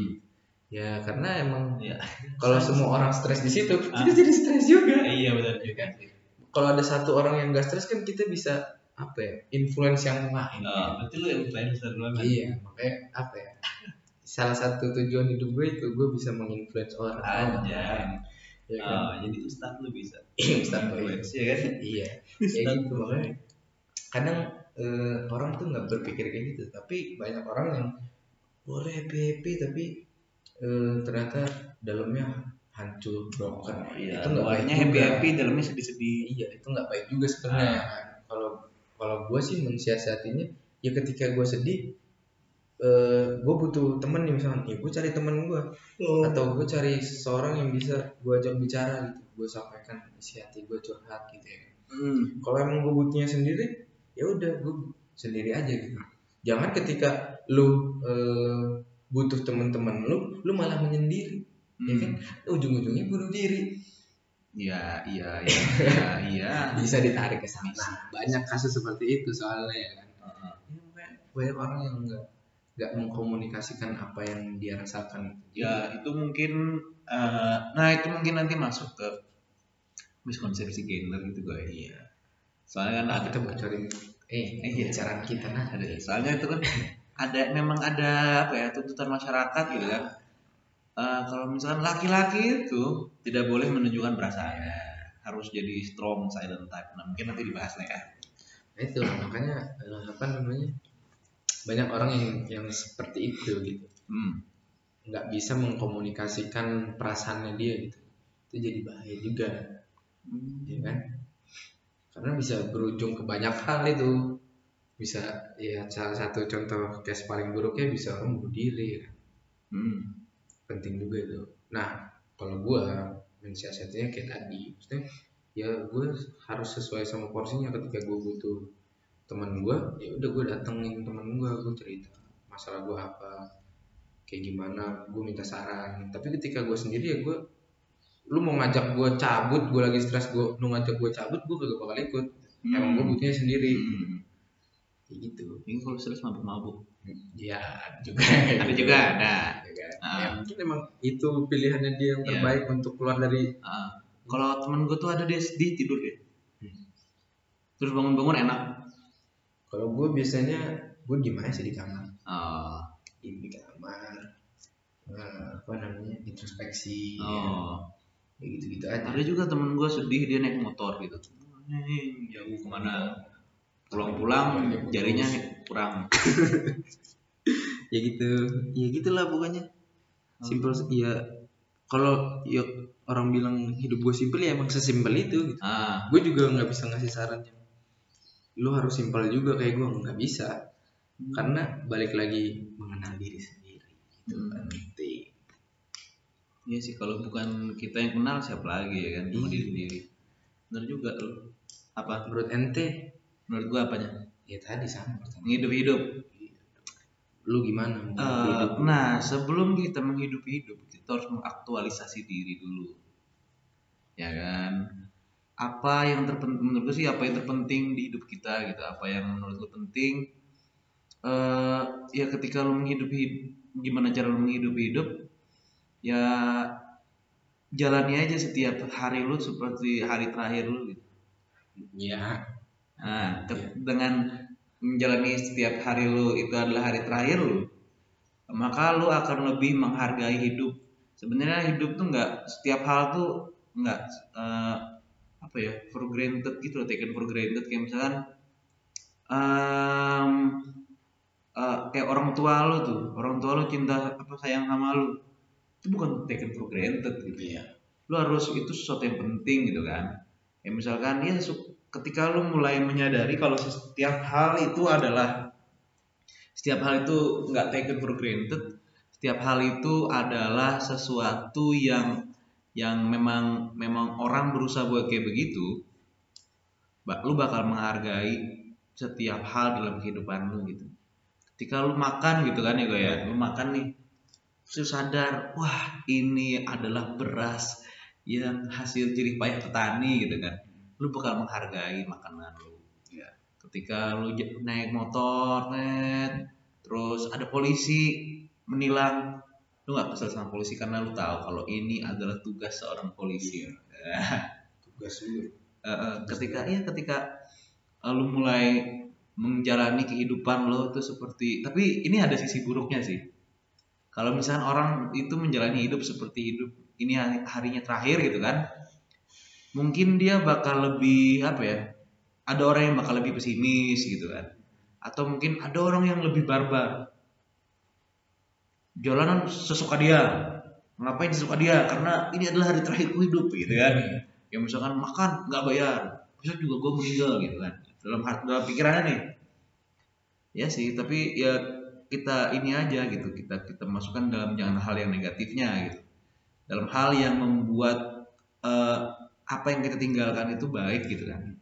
Ya karena emang ya kalau semua orang stres di situ Ah. kita jadi stres juga. Iya benar juga kalau ada satu orang yang gak stres kan kita bisa apa ya influence yang lain. Ah, berarti lu influencer dulu kan? Iya makanya apa ya salah satu tujuan hidup gue itu gue bisa menginfluence orang. Anjay. ya kan? Ah, jadi ustad lu bisa Ustadz Boy. influence ya kan? Iya kayak gitu makanya. Kadang eh, orang tuh nggak berpikir kayak gitu tapi banyak orang yang boleh happy happy tapi eh, ternyata dalamnya hancur broken. Iya. Itu nggak baik luarnya happy happy dalamnya sedih sedih iya itu nggak baik juga sebenarnya. Ah. kan. kalau kalau gue sih mensiasatinya ya ketika gue sedih eh gue butuh temen nih misalnya. Ya gue cari temen gue atau gue cari seseorang yang bisa gue ajak bicara gitu. Gue sampaikan isi hati gue curhat gitu ya. Hmm. kalau emang gue butuhnya sendiri ya udah gue sendiri aja gitu. Jangan ketika lu eh, butuh teman-teman lu lu malah menyendiri ya kan? Ujung-ujungnya bunuh diri. Iya iya iya iya iya. Bisa ditarik ke sana. Banyak kasus seperti itu soalnya ya kan? Ah, Ya, makanya banyak orang yang nggak nggak mengkomunikasikan apa yang dia rasakan. Ya itu mungkin eh, nah itu mungkin nanti masuk ke miskonsepsi gender gitu gue iya. Soalnya kan nah, ada kita bocorin. Eh Eh, iya. bicaraan kita nah ada soalnya itu kan ada memang ada apa ya tuntutan masyarakat gitu kan Eh, kalau misalkan laki-laki itu tidak boleh menunjukkan perasaannya harus jadi strong silent type. Nah mungkin nanti dibahas lah ya. Nah, itu makanya eh, apa namanya banyak orang yang yang seperti itu gitu. Hmm. nggak bisa mengkomunikasikan perasaannya dia gitu. Itu jadi bahaya juga. Ya kan? Karena bisa berujung ke banyak hal itu. Bisa ya salah satu contoh case paling buruknya bisa orang bunuh diri ya. Hmm. Penting juga itu. Nah kalau gua mensiasatinya kayak tadi maksudnya ya gue harus sesuai sama porsinya ketika gue butuh teman gue ya udah gue datengin teman gue gue cerita masalah gue apa kayak gimana gue minta saran. Tapi ketika gue sendiri ya gue lu mau ngajak gue cabut gue lagi stres gue lu ngajak gue cabut gue kagak bakal ikut. Emang gue butuhnya sendiri. Hmm. Kayak gitu. Ini kalau stres mabuk-mabuk ya juga. Ada juga ada. Ya kan? Ah. Ya, mungkin emang itu pilihannya dia yang Iya. terbaik untuk keluar dari Ah, kalau temen gue tuh ada dia sedih tidur dia. Hmm. terus bangun-bangun enak. Kalau gue biasanya gue diem aja sih di kamar, oh, diem di kamar, nah, apa namanya introspeksi, ya. oh. ya gitu-gitu aja. ada juga temen gue sedih dia naik motor gitu. Nih, jauh ke mana pulang-pulang jarinya kurang. Ya gitu. Ya gitulah pokoknya. Simpel ya kalau ya orang bilang hidup gue simpel ya emang sesimpel itu gitu. ah. Gue juga nggak bisa ngasih saran yang lu harus simpel juga kayak gue nggak bisa. Karena balik lagi mengenal diri sendiri itu Hmm. penting iya sih kalau bukan kita yang kenal siapa lagi ya kan? Cuma Iya. diri sendiri. Bener juga tuh. Apa? Menurut ente, menurut gue apanya ya tadi sama pertanyaan. menghidup-hidup Lu gimana? mau Eh, hidup? nah sebelum kita menghidupi hidup kita harus mengaktualisasi diri dulu ya kan apa yang terpenting menurut gue sih apa yang terpenting di hidup kita gitu apa yang menurut lu penting eh ya ketika lu menghidupi gimana cara lu menghidupi hidup ya jalani aja setiap hari lu seperti hari terakhir lu gitu. Ya, Nah, ke- dengan menjalani setiap hari lu itu adalah hari terakhir lu, maka lu akan lebih menghargai hidup. Sebenarnya hidup tuh nggak setiap hal tuh nggak eh, apa ya for granted gitu loh, taken for granted kayak misalkan em, eh, kayak orang tua lu tuh, orang tua lu cinta apa sayang sama lu, itu bukan taken for granted gitu ya. Lu harus itu sesuatu yang penting gitu kan. Ya misalkan ya su- ketika lu mulai menyadari kalau setiap hal itu adalah setiap hal itu nggak taken for granted setiap hal itu adalah sesuatu yang yang memang memang orang berusaha buat kayak begitu lu bakal menghargai setiap hal dalam kehidupan lu gitu. Ketika lu makan gitu kan ya gue ya lu makan nih lu sadar wah ini adalah beras yang hasil jerih payah petani gitu kan lu bakal menghargai makanan lu. Iya. ketika lu naik motor net terus ada polisi menilang lu nggak kesel sama polisi karena lu tahu kalau ini adalah tugas seorang polisi. Tugas lu. Eh, ketika ya ketika eh, lu mulai menjalani kehidupan lo itu seperti tapi ini ada sisi buruknya sih. Kalau misalnya orang itu menjalani hidup seperti hidup ini hari- harinya terakhir gitu kan mungkin dia bakal lebih apa ya ada orang yang bakal lebih pesimis gitu kan. Atau mungkin ada orang yang lebih barbar. Jalanan sesuka dia. Ngapain sesuka dia? Karena ini adalah hari terakhirku hidup gitu kan. Ya misalkan makan nggak bayar. Bisa juga gue meninggal gitu kan. Dalam hati dalam pikirannya nih. Ya sih tapi ya kita ini aja gitu. Kita kita masukkan dalam jangan hal yang negatifnya gitu. Dalam hal yang membuat eh, apa yang kita tinggalkan itu baik gitu kan.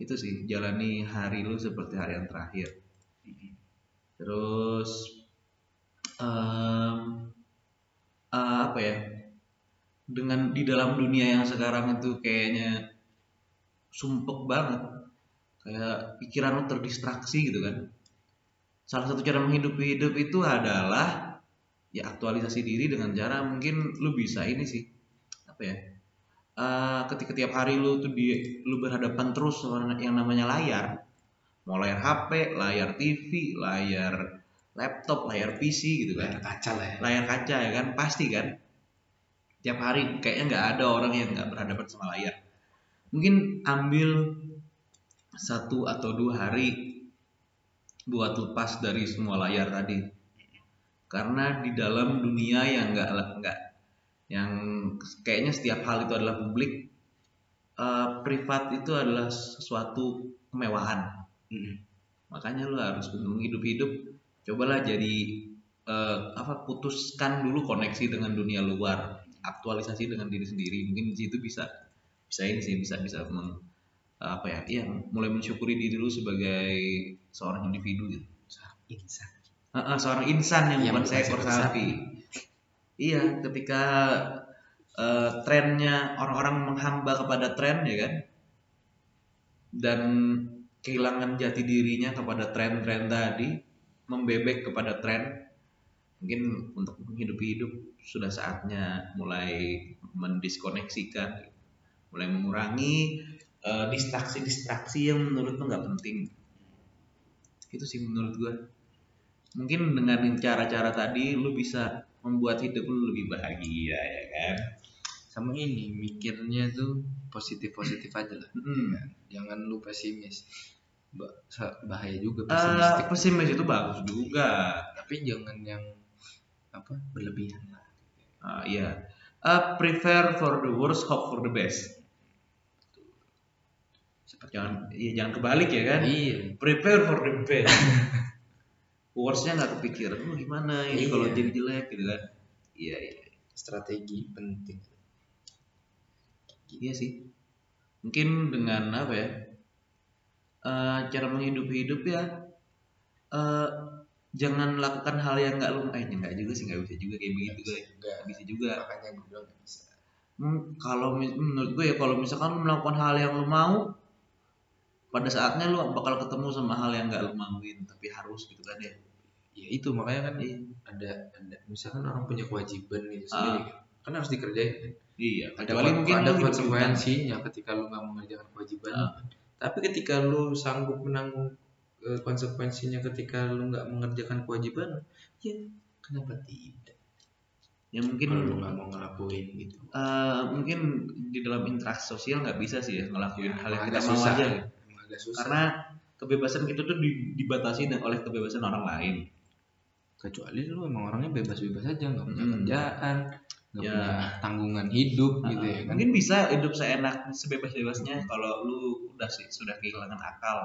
Itu sih jalani hari lu seperti hari yang terakhir. Terus em, eh, apa ya dengan di dalam dunia yang sekarang itu kayaknya sumpek banget. Kayak pikiran lu terdistraksi gitu kan. Salah satu cara menghidupi hidup itu adalah ya aktualisasi diri dengan cara mungkin lu bisa ini sih apa ya eh, ketika tiap hari lu tuh di lu berhadapan terus sama yang namanya layar mau layar HP layar TV layar laptop layar PC gitu kan. Layar kaca lah ya. Layar kaca ya kan pasti kan. Tiap hari kayaknya nggak ada orang yang nggak berhadapan sama layar. Mungkin ambil satu atau dua hari buat lepas dari semua layar tadi. Karena di dalam dunia yang nggak nggak yang kayaknya setiap hal itu adalah publik eh, privat itu adalah sesuatu kemewahan. Mm. makanya lu harus untuk hidup-hidup. Cobalah jadi eh, apa putuskan dulu koneksi dengan dunia luar aktualisasi dengan diri sendiri. Mungkin di situ bisa bisa ini sih bisa bisa meng- apa ya iya mulai mensyukuri diri lu sebagai seorang individu gitu. Insan. Ah, ah, seorang insan yang Yang bukan seekor sapi iya ketika eh, trennya orang-orang menghamba kepada tren ya kan? Dan kehilangan jati dirinya kepada tren-tren tadi membebek kepada tren. Mungkin untuk menghidupi hidup sudah saatnya mulai mendiskoneksikan mulai mengurangi eh, distraksi-distraksi yang menurut lo nggak penting. Itu sih menurut gua. Mungkin dengan cara-cara tadi lu bisa membuat hidup lu lebih bahagia ya kan sama ini mikirnya tuh positif positif aja lah. Mm. jangan lu pesimis. Bahaya juga Eh, pesimistik. pesimis itu bagus juga. Tapi jangan yang apa berlebihan lah. Ah, iya. Eh, prepare for the worst hope for the best. Seperti jangan ya jangan kebalik ya kan? Iya. Prepare for the best. Worstnya nggak kepikiran lu gimana ini Iya. kalau jadi jelek? Gitu kan. Iya iya. Strategi penting Iya sih. Mungkin dengan apa ya? eh, cara menghidupi hidup ya eh, jangan lakukan hal yang nggak lu eh nggak juga sih nggak bisa juga kayak begitu gue nggak bisa juga makanya gue bilang nggak bisa Hmm, kalau menurut gue ya kalau misalkan lu melakukan hal yang lu mau pada saatnya lu bakal ketemu sama hal yang nggak lu mauin tapi harus gitu kan ya ya itu makanya kan Iya. ada ada misalkan orang punya kewajiban gitu sendiri kan. kan harus dikerjain kan. Iya ada kecuali mungkin ada konsekuensinya ketika lu nggak mengerjakan kewajiban. Ah. tapi ketika lu sanggup menanggung eh, konsekuensinya ketika lu nggak mengerjakan kewajiban ya kenapa tidak? Ya mungkin kalau lu nggak mau ngelakuin gitu. Eh, mungkin di dalam interaksi sosial nggak bisa sih ya ngelakuin hal yang kita mau susah. aja. Agak susah. Karena kebebasan kita tuh di- dibatasi oleh kebebasan orang lain. Kecuali lu emang orangnya bebas-bebas aja nggak punya Hmm. kerjaan nggak Ya. punya tanggungan hidup gitu ya kan? Mungkin bisa hidup seenak sebebas-bebasnya kalau lu udah sih sudah kehilangan akal.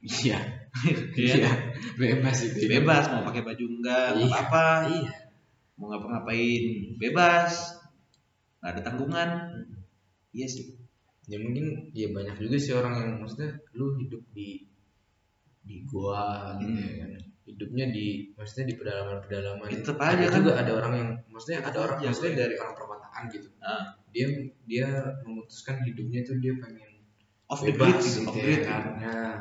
Iya. Iya. iya. Bebas itu bebas mau pakai baju enggak nggak Iya. apa-apa. Iya. Mau ngapa-ngapain bebas. Nggak ada tanggungan. Iya sih. Ya mungkin ya banyak juga sih orang yang maksudnya lu hidup di di gua gitu Hmm. ya kan hidupnya di maksudnya di pedalaman-pedalaman ada aja kan. juga ada orang yang maksudnya ada orang aja, maksudnya dari orang perkotaan gitu Ah. dia dia memutuskan hidupnya tuh dia pengen off the grid gitu, gitu off ya grid kan gitu. nah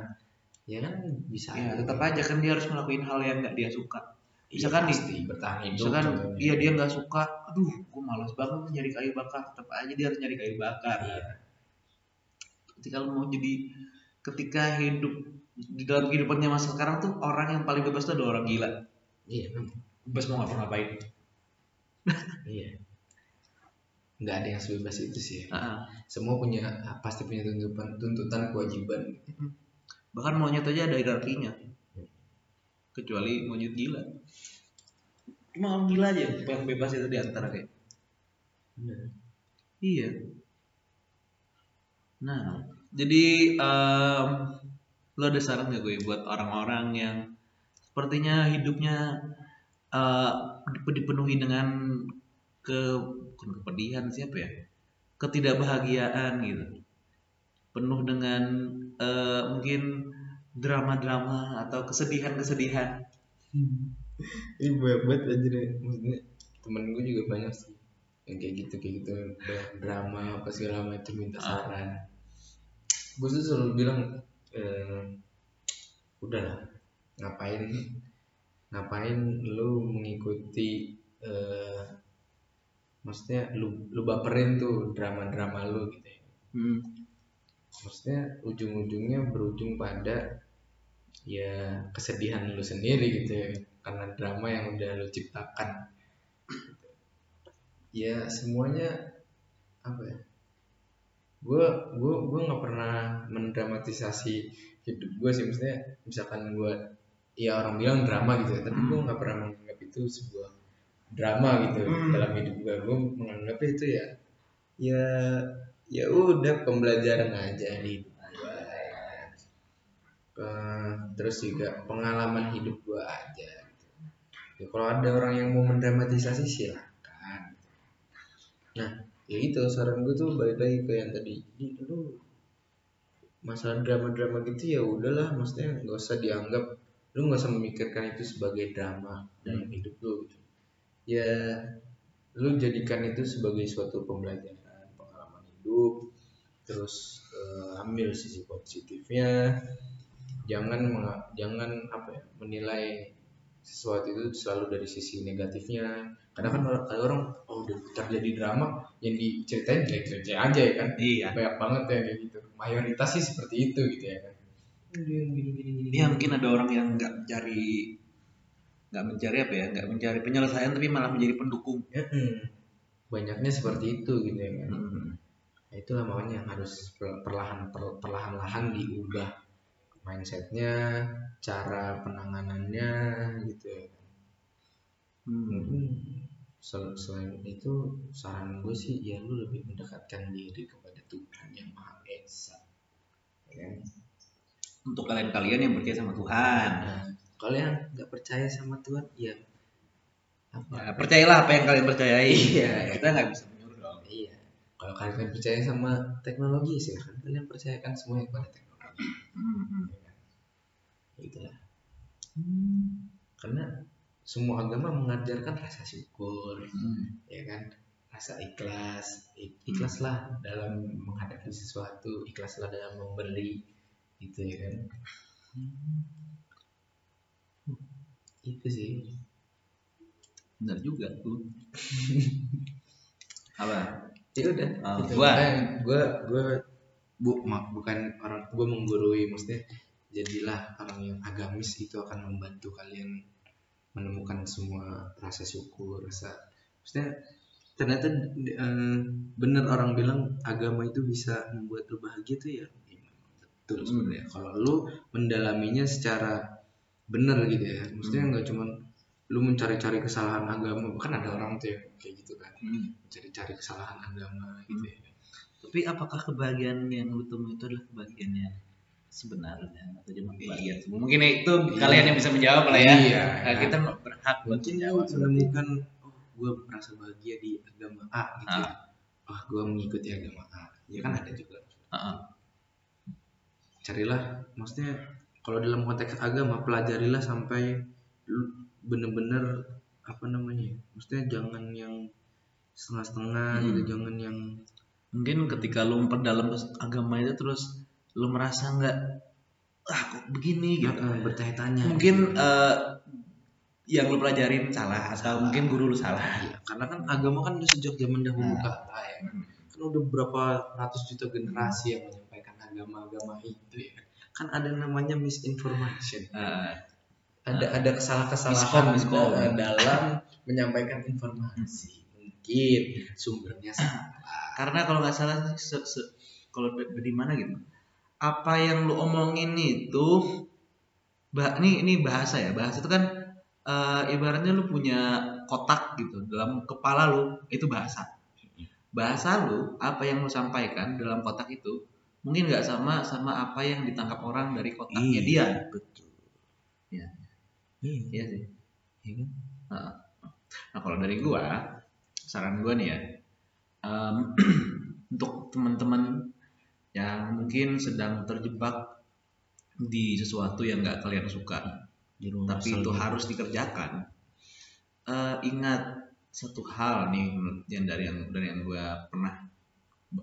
ya kan bisa Ya, aja. tetap aja kan dia harus ngelakuin hal yang nggak dia suka. Iya, Misalkan nih, pasti bertahan hidup misalkan contohnya. iya dia nggak suka, aduh, gue malas banget nyari kayu bakar, tetap aja dia harus nyari kayu bakar. Iya. Ketika lu mau jadi, ketika hidup di dalam kehidupannya masa sekarang tuh orang yang paling bebas tuh ada orang gila. iya memang. Bebas mau ngapa-ngapain. iya nggak ada yang sebebas itu sih Ah, semua punya pasti punya tuntutan tuntutan kewajiban bahkan monyet aja ada hierarkinya. Kecuali monyet gila. Cuma orang gila aja yang bebas itu di antara kayak. Bener. Iya. Nah, jadi em, lo ada saran gak gue buat orang-orang yang sepertinya hidupnya dip- dipenuhi dengan ke bukan kepedihan siapa ya? Ketidakbahagiaan gitu. Penuh dengan eh, mungkin drama-drama atau kesedihan-kesedihan. ini banyak banget anjir ya. maksudnya temen gue juga banyak sih yang kayak gitu kayak gitu banyak drama apa segala macam minta Ah. saran gue tuh selalu bilang eh, udahlah ngapain ngapain lu mengikuti eh, maksudnya lu lu baperin tuh drama-drama lu gitu ya? Hmm. maksudnya ujung-ujungnya berujung pada ya kesedihan lu sendiri gitu ya karena drama yang udah lu ciptakan. Ya semuanya apa ya gue gue gue nggak pernah mendramatisasi hidup gue sih maksudnya misalkan gue ya orang bilang drama gitu ya tapi gue nggak pernah menganggap itu sebuah drama gitu Hmm. dalam hidup gue gue menganggap itu ya ya ya udah pembelajaran aja di hidup gue terus juga pengalaman hidup gue aja gitu. ya, kalau ada orang yang mau mendramatisasi silakan nah ya itu saran gue tuh balik lagi ke yang tadi. Jadi lu masalah drama-drama gitu ya udahlah maksudnya nggak usah dianggap lu nggak usah memikirkan itu sebagai drama dalam hidup lu gitu. ya lu jadikan itu sebagai suatu pembelajaran pengalaman hidup terus eh, ambil sisi positifnya. Jangan jangan apa ya menilai sesuatu itu selalu dari sisi negatifnya karena kan orang, ada orang oh udah terjadi drama yang diceritain jelek-jelek aja ya kan Iya. banyak banget ya kayak gitu mayoritas sih seperti itu gitu ya kan Ya mungkin ada orang yang nggak mencari nggak mencari apa ya nggak mencari penyelesaian tapi malah menjadi pendukung. Mm-mm. banyaknya seperti itu gitu ya kan Hmm. Nah, itulah makanya harus per- perlahan per- perlahan-lahan diubah mindsetnya cara penanganannya gitu ya Hmm. mungkin sel- selain itu saran gue sih ya lu lebih mendekatkan diri kepada Tuhan yang Maha Esa ya kan? Untuk kalian-kalian yang percaya sama Tuhan, nah kalau yang nggak percaya sama Tuhan ya apa ya, percayalah apa yang kalian percayai. Iya. Kita nggak bisa menyuruh dong. iya kalau kalian percaya sama teknologi silahkan kalian percayakan semuanya kepada teknologi Hmm. ya kan? itulah karena semua agama mengajarkan rasa syukur Hmm. ya kan rasa ikhlas Ik- ikhlaslah dalam menghadapi sesuatu ikhlaslah dalam memberi gitu ya kan itu sih Benar juga tuh. apa? ya udah Ah, gua. Makanya gua gua bu mak bukan orang gua menggurui maksudnya jadilah orang yang agamis itu akan membantu kalian menemukan semua rasa syukur rasa maksudnya ternyata eh, bener orang bilang agama itu bisa membuat lu bahagia tuh ya betul Hmm. sebenarnya kalau lu mendalaminya secara bener gitu ya maksudnya Hmm. nggak cuman lu mencari-cari kesalahan agama kan ada orang tuh yang kayak gitu kan Hmm. cari-cari kesalahan agama gitu ya. Tapi apakah kebahagiaan yang lu temui itu adalah kebahagiaan yang sebenarnya atau cuma kebahagiaan semua? Mungkin itu kalian yang bisa menjawab lah ya. Iya. Nah, kita berhak buat Mungkin menjawab. menemukan oh gue merasa bahagia di agama A gitu. ya. Ah. Oh gue mengikuti agama A. Ya kan ada juga. Heeh. Carilah maksudnya kalau dalam konteks agama pelajarilah sampai lu bener-bener apa namanya ya, maksudnya jangan yang setengah-setengah Hmm. gitu jangan yang mungkin ketika lu memperdalam agama itu terus lu merasa nggak ah kok begini gitu eh, bertanya-tanya mungkin eh, yang lu pelajarin salah atau mungkin guru lu salah Iya, karena kan agama kan udah sejak zaman dahulu Nah. kala ya kan. Kan udah berapa ratus juta generasi yang menyampaikan agama-agama itu ya. Kan ada namanya misinformation. Eh, Ada ada kesalahan-kesalahan dalam menyampaikan informasi. Mungkin sumbernya salah. Karena kalau nggak salah sih, se- se- kalau da- dari mana gitu apa yang lu omongin itu bah ini ini bahasa ya bahasa itu kan eh, ibaratnya lu punya kotak gitu dalam kepala lu itu bahasa. Bahasa lu apa yang lu sampaikan dalam kotak itu mungkin nggak sama sama apa yang ditangkap orang dari kotaknya dia. betul. Iya. iya. Iya sih. Iya kan. Nah kalau dari gua, saran gua nih ya, em, untuk teman-teman yang mungkin sedang terjebak di sesuatu yang nggak kalian suka, di rumah tapi itu harus dikerjakan. Eh, ingat satu hal nih yang dari yang dari yang gua pernah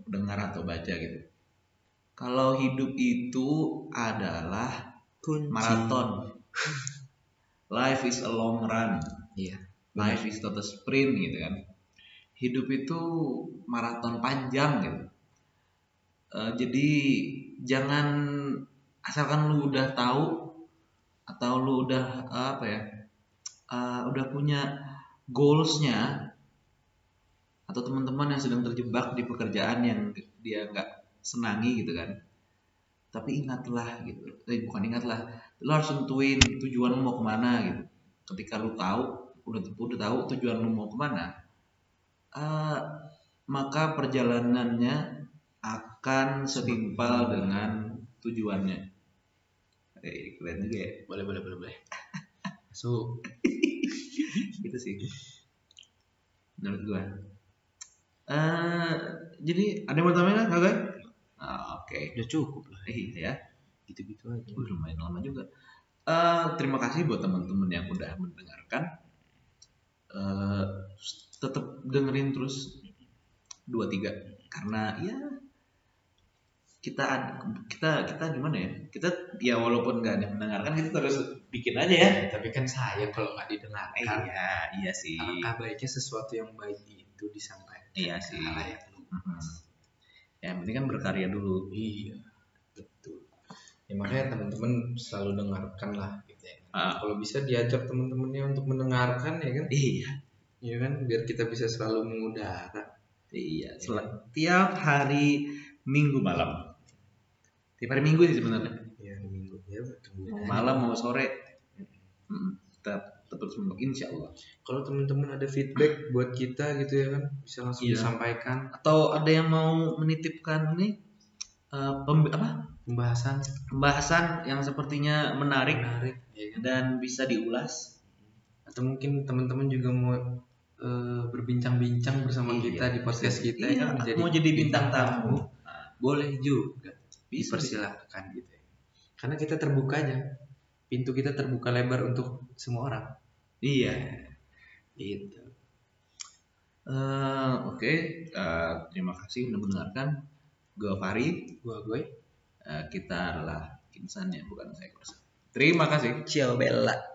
dengar atau baca gitu. Kalau hidup itu adalah kunci maraton. Life is a long run. iya Life is not a sprint gitu kan. Hidup itu maraton panjang gitu. Eh, jadi jangan asalkan lu udah tahu atau lu udah eh, apa ya, eh, udah punya goalsnya atau teman-teman yang sedang terjebak di pekerjaan yang dia nggak senangi gitu kan. Tapi ingatlah gitu, eh, bukan ingatlah, lu harus tentuin tujuan lu mau ke mana gitu. Ketika lu tahu udah udah tahu tujuan lu mau ke mana eh, maka perjalanannya akan setimpal dengan tujuannya eh, keren juga ya Boleh boleh boleh boleh. So, gitu sih menurut gua eh jadi ada yang mau tambahin guys Ah, oke udah cukup lah. eh, ya Gitu-gitu aja. Wih, lumayan lama juga. Eh, terima kasih buat teman-teman yang udah mendengarkan. Eh, tetap dengerin terus dua tiga karena ya kita kita kita gimana ya kita ya walaupun nggak ada yang mendengarkan kita terus bikin aja ya Tapi kan saya kalau nggak didengarkan, iya iya sih alangkah baiknya sesuatu yang baik itu disampaikan. Iya sih. ke halayak luas. Mhm. ya yang penting kan berkarya dulu Iya, betul. Ya makanya teman-teman selalu dengarkan lah gitu ya. Ah. Kalau bisa diajak teman-temannya untuk mendengarkan ya kan? iya Iya kan biar kita bisa selalu mengudara. Iya, sel- tiap hari Minggu malam. Tiap hari Minggu sih sebenarnya. Ya minggu ya. Mau malam mau sore. Mm, Tetap tetap semua insya Allah. Kalau teman-teman ada feedback buat kita gitu ya kan, bisa langsung Iya. disampaikan Atau ada yang mau menitipkan ini eh, pem- apa pembahasan pembahasan yang sepertinya menarik menarik ya kan? dan bisa diulas. Atau mungkin teman-teman juga mau eh, berbincang-bincang bersama Iya. kita di podcast kita Iya, ya kan? mau jadi bintang tamu. Boleh juga. Bisa, Dipersilahkan gitu ya. Karena kita terbuka aja. Pintu kita terbuka lebar untuk semua orang. Iya. Gitu. Eh, Oke, Eh, terima kasih sudah mendengarkan. Gue Fari, Gua gue. Eh, kita adalah insan yang bukan saya Terima kasih. ciao bella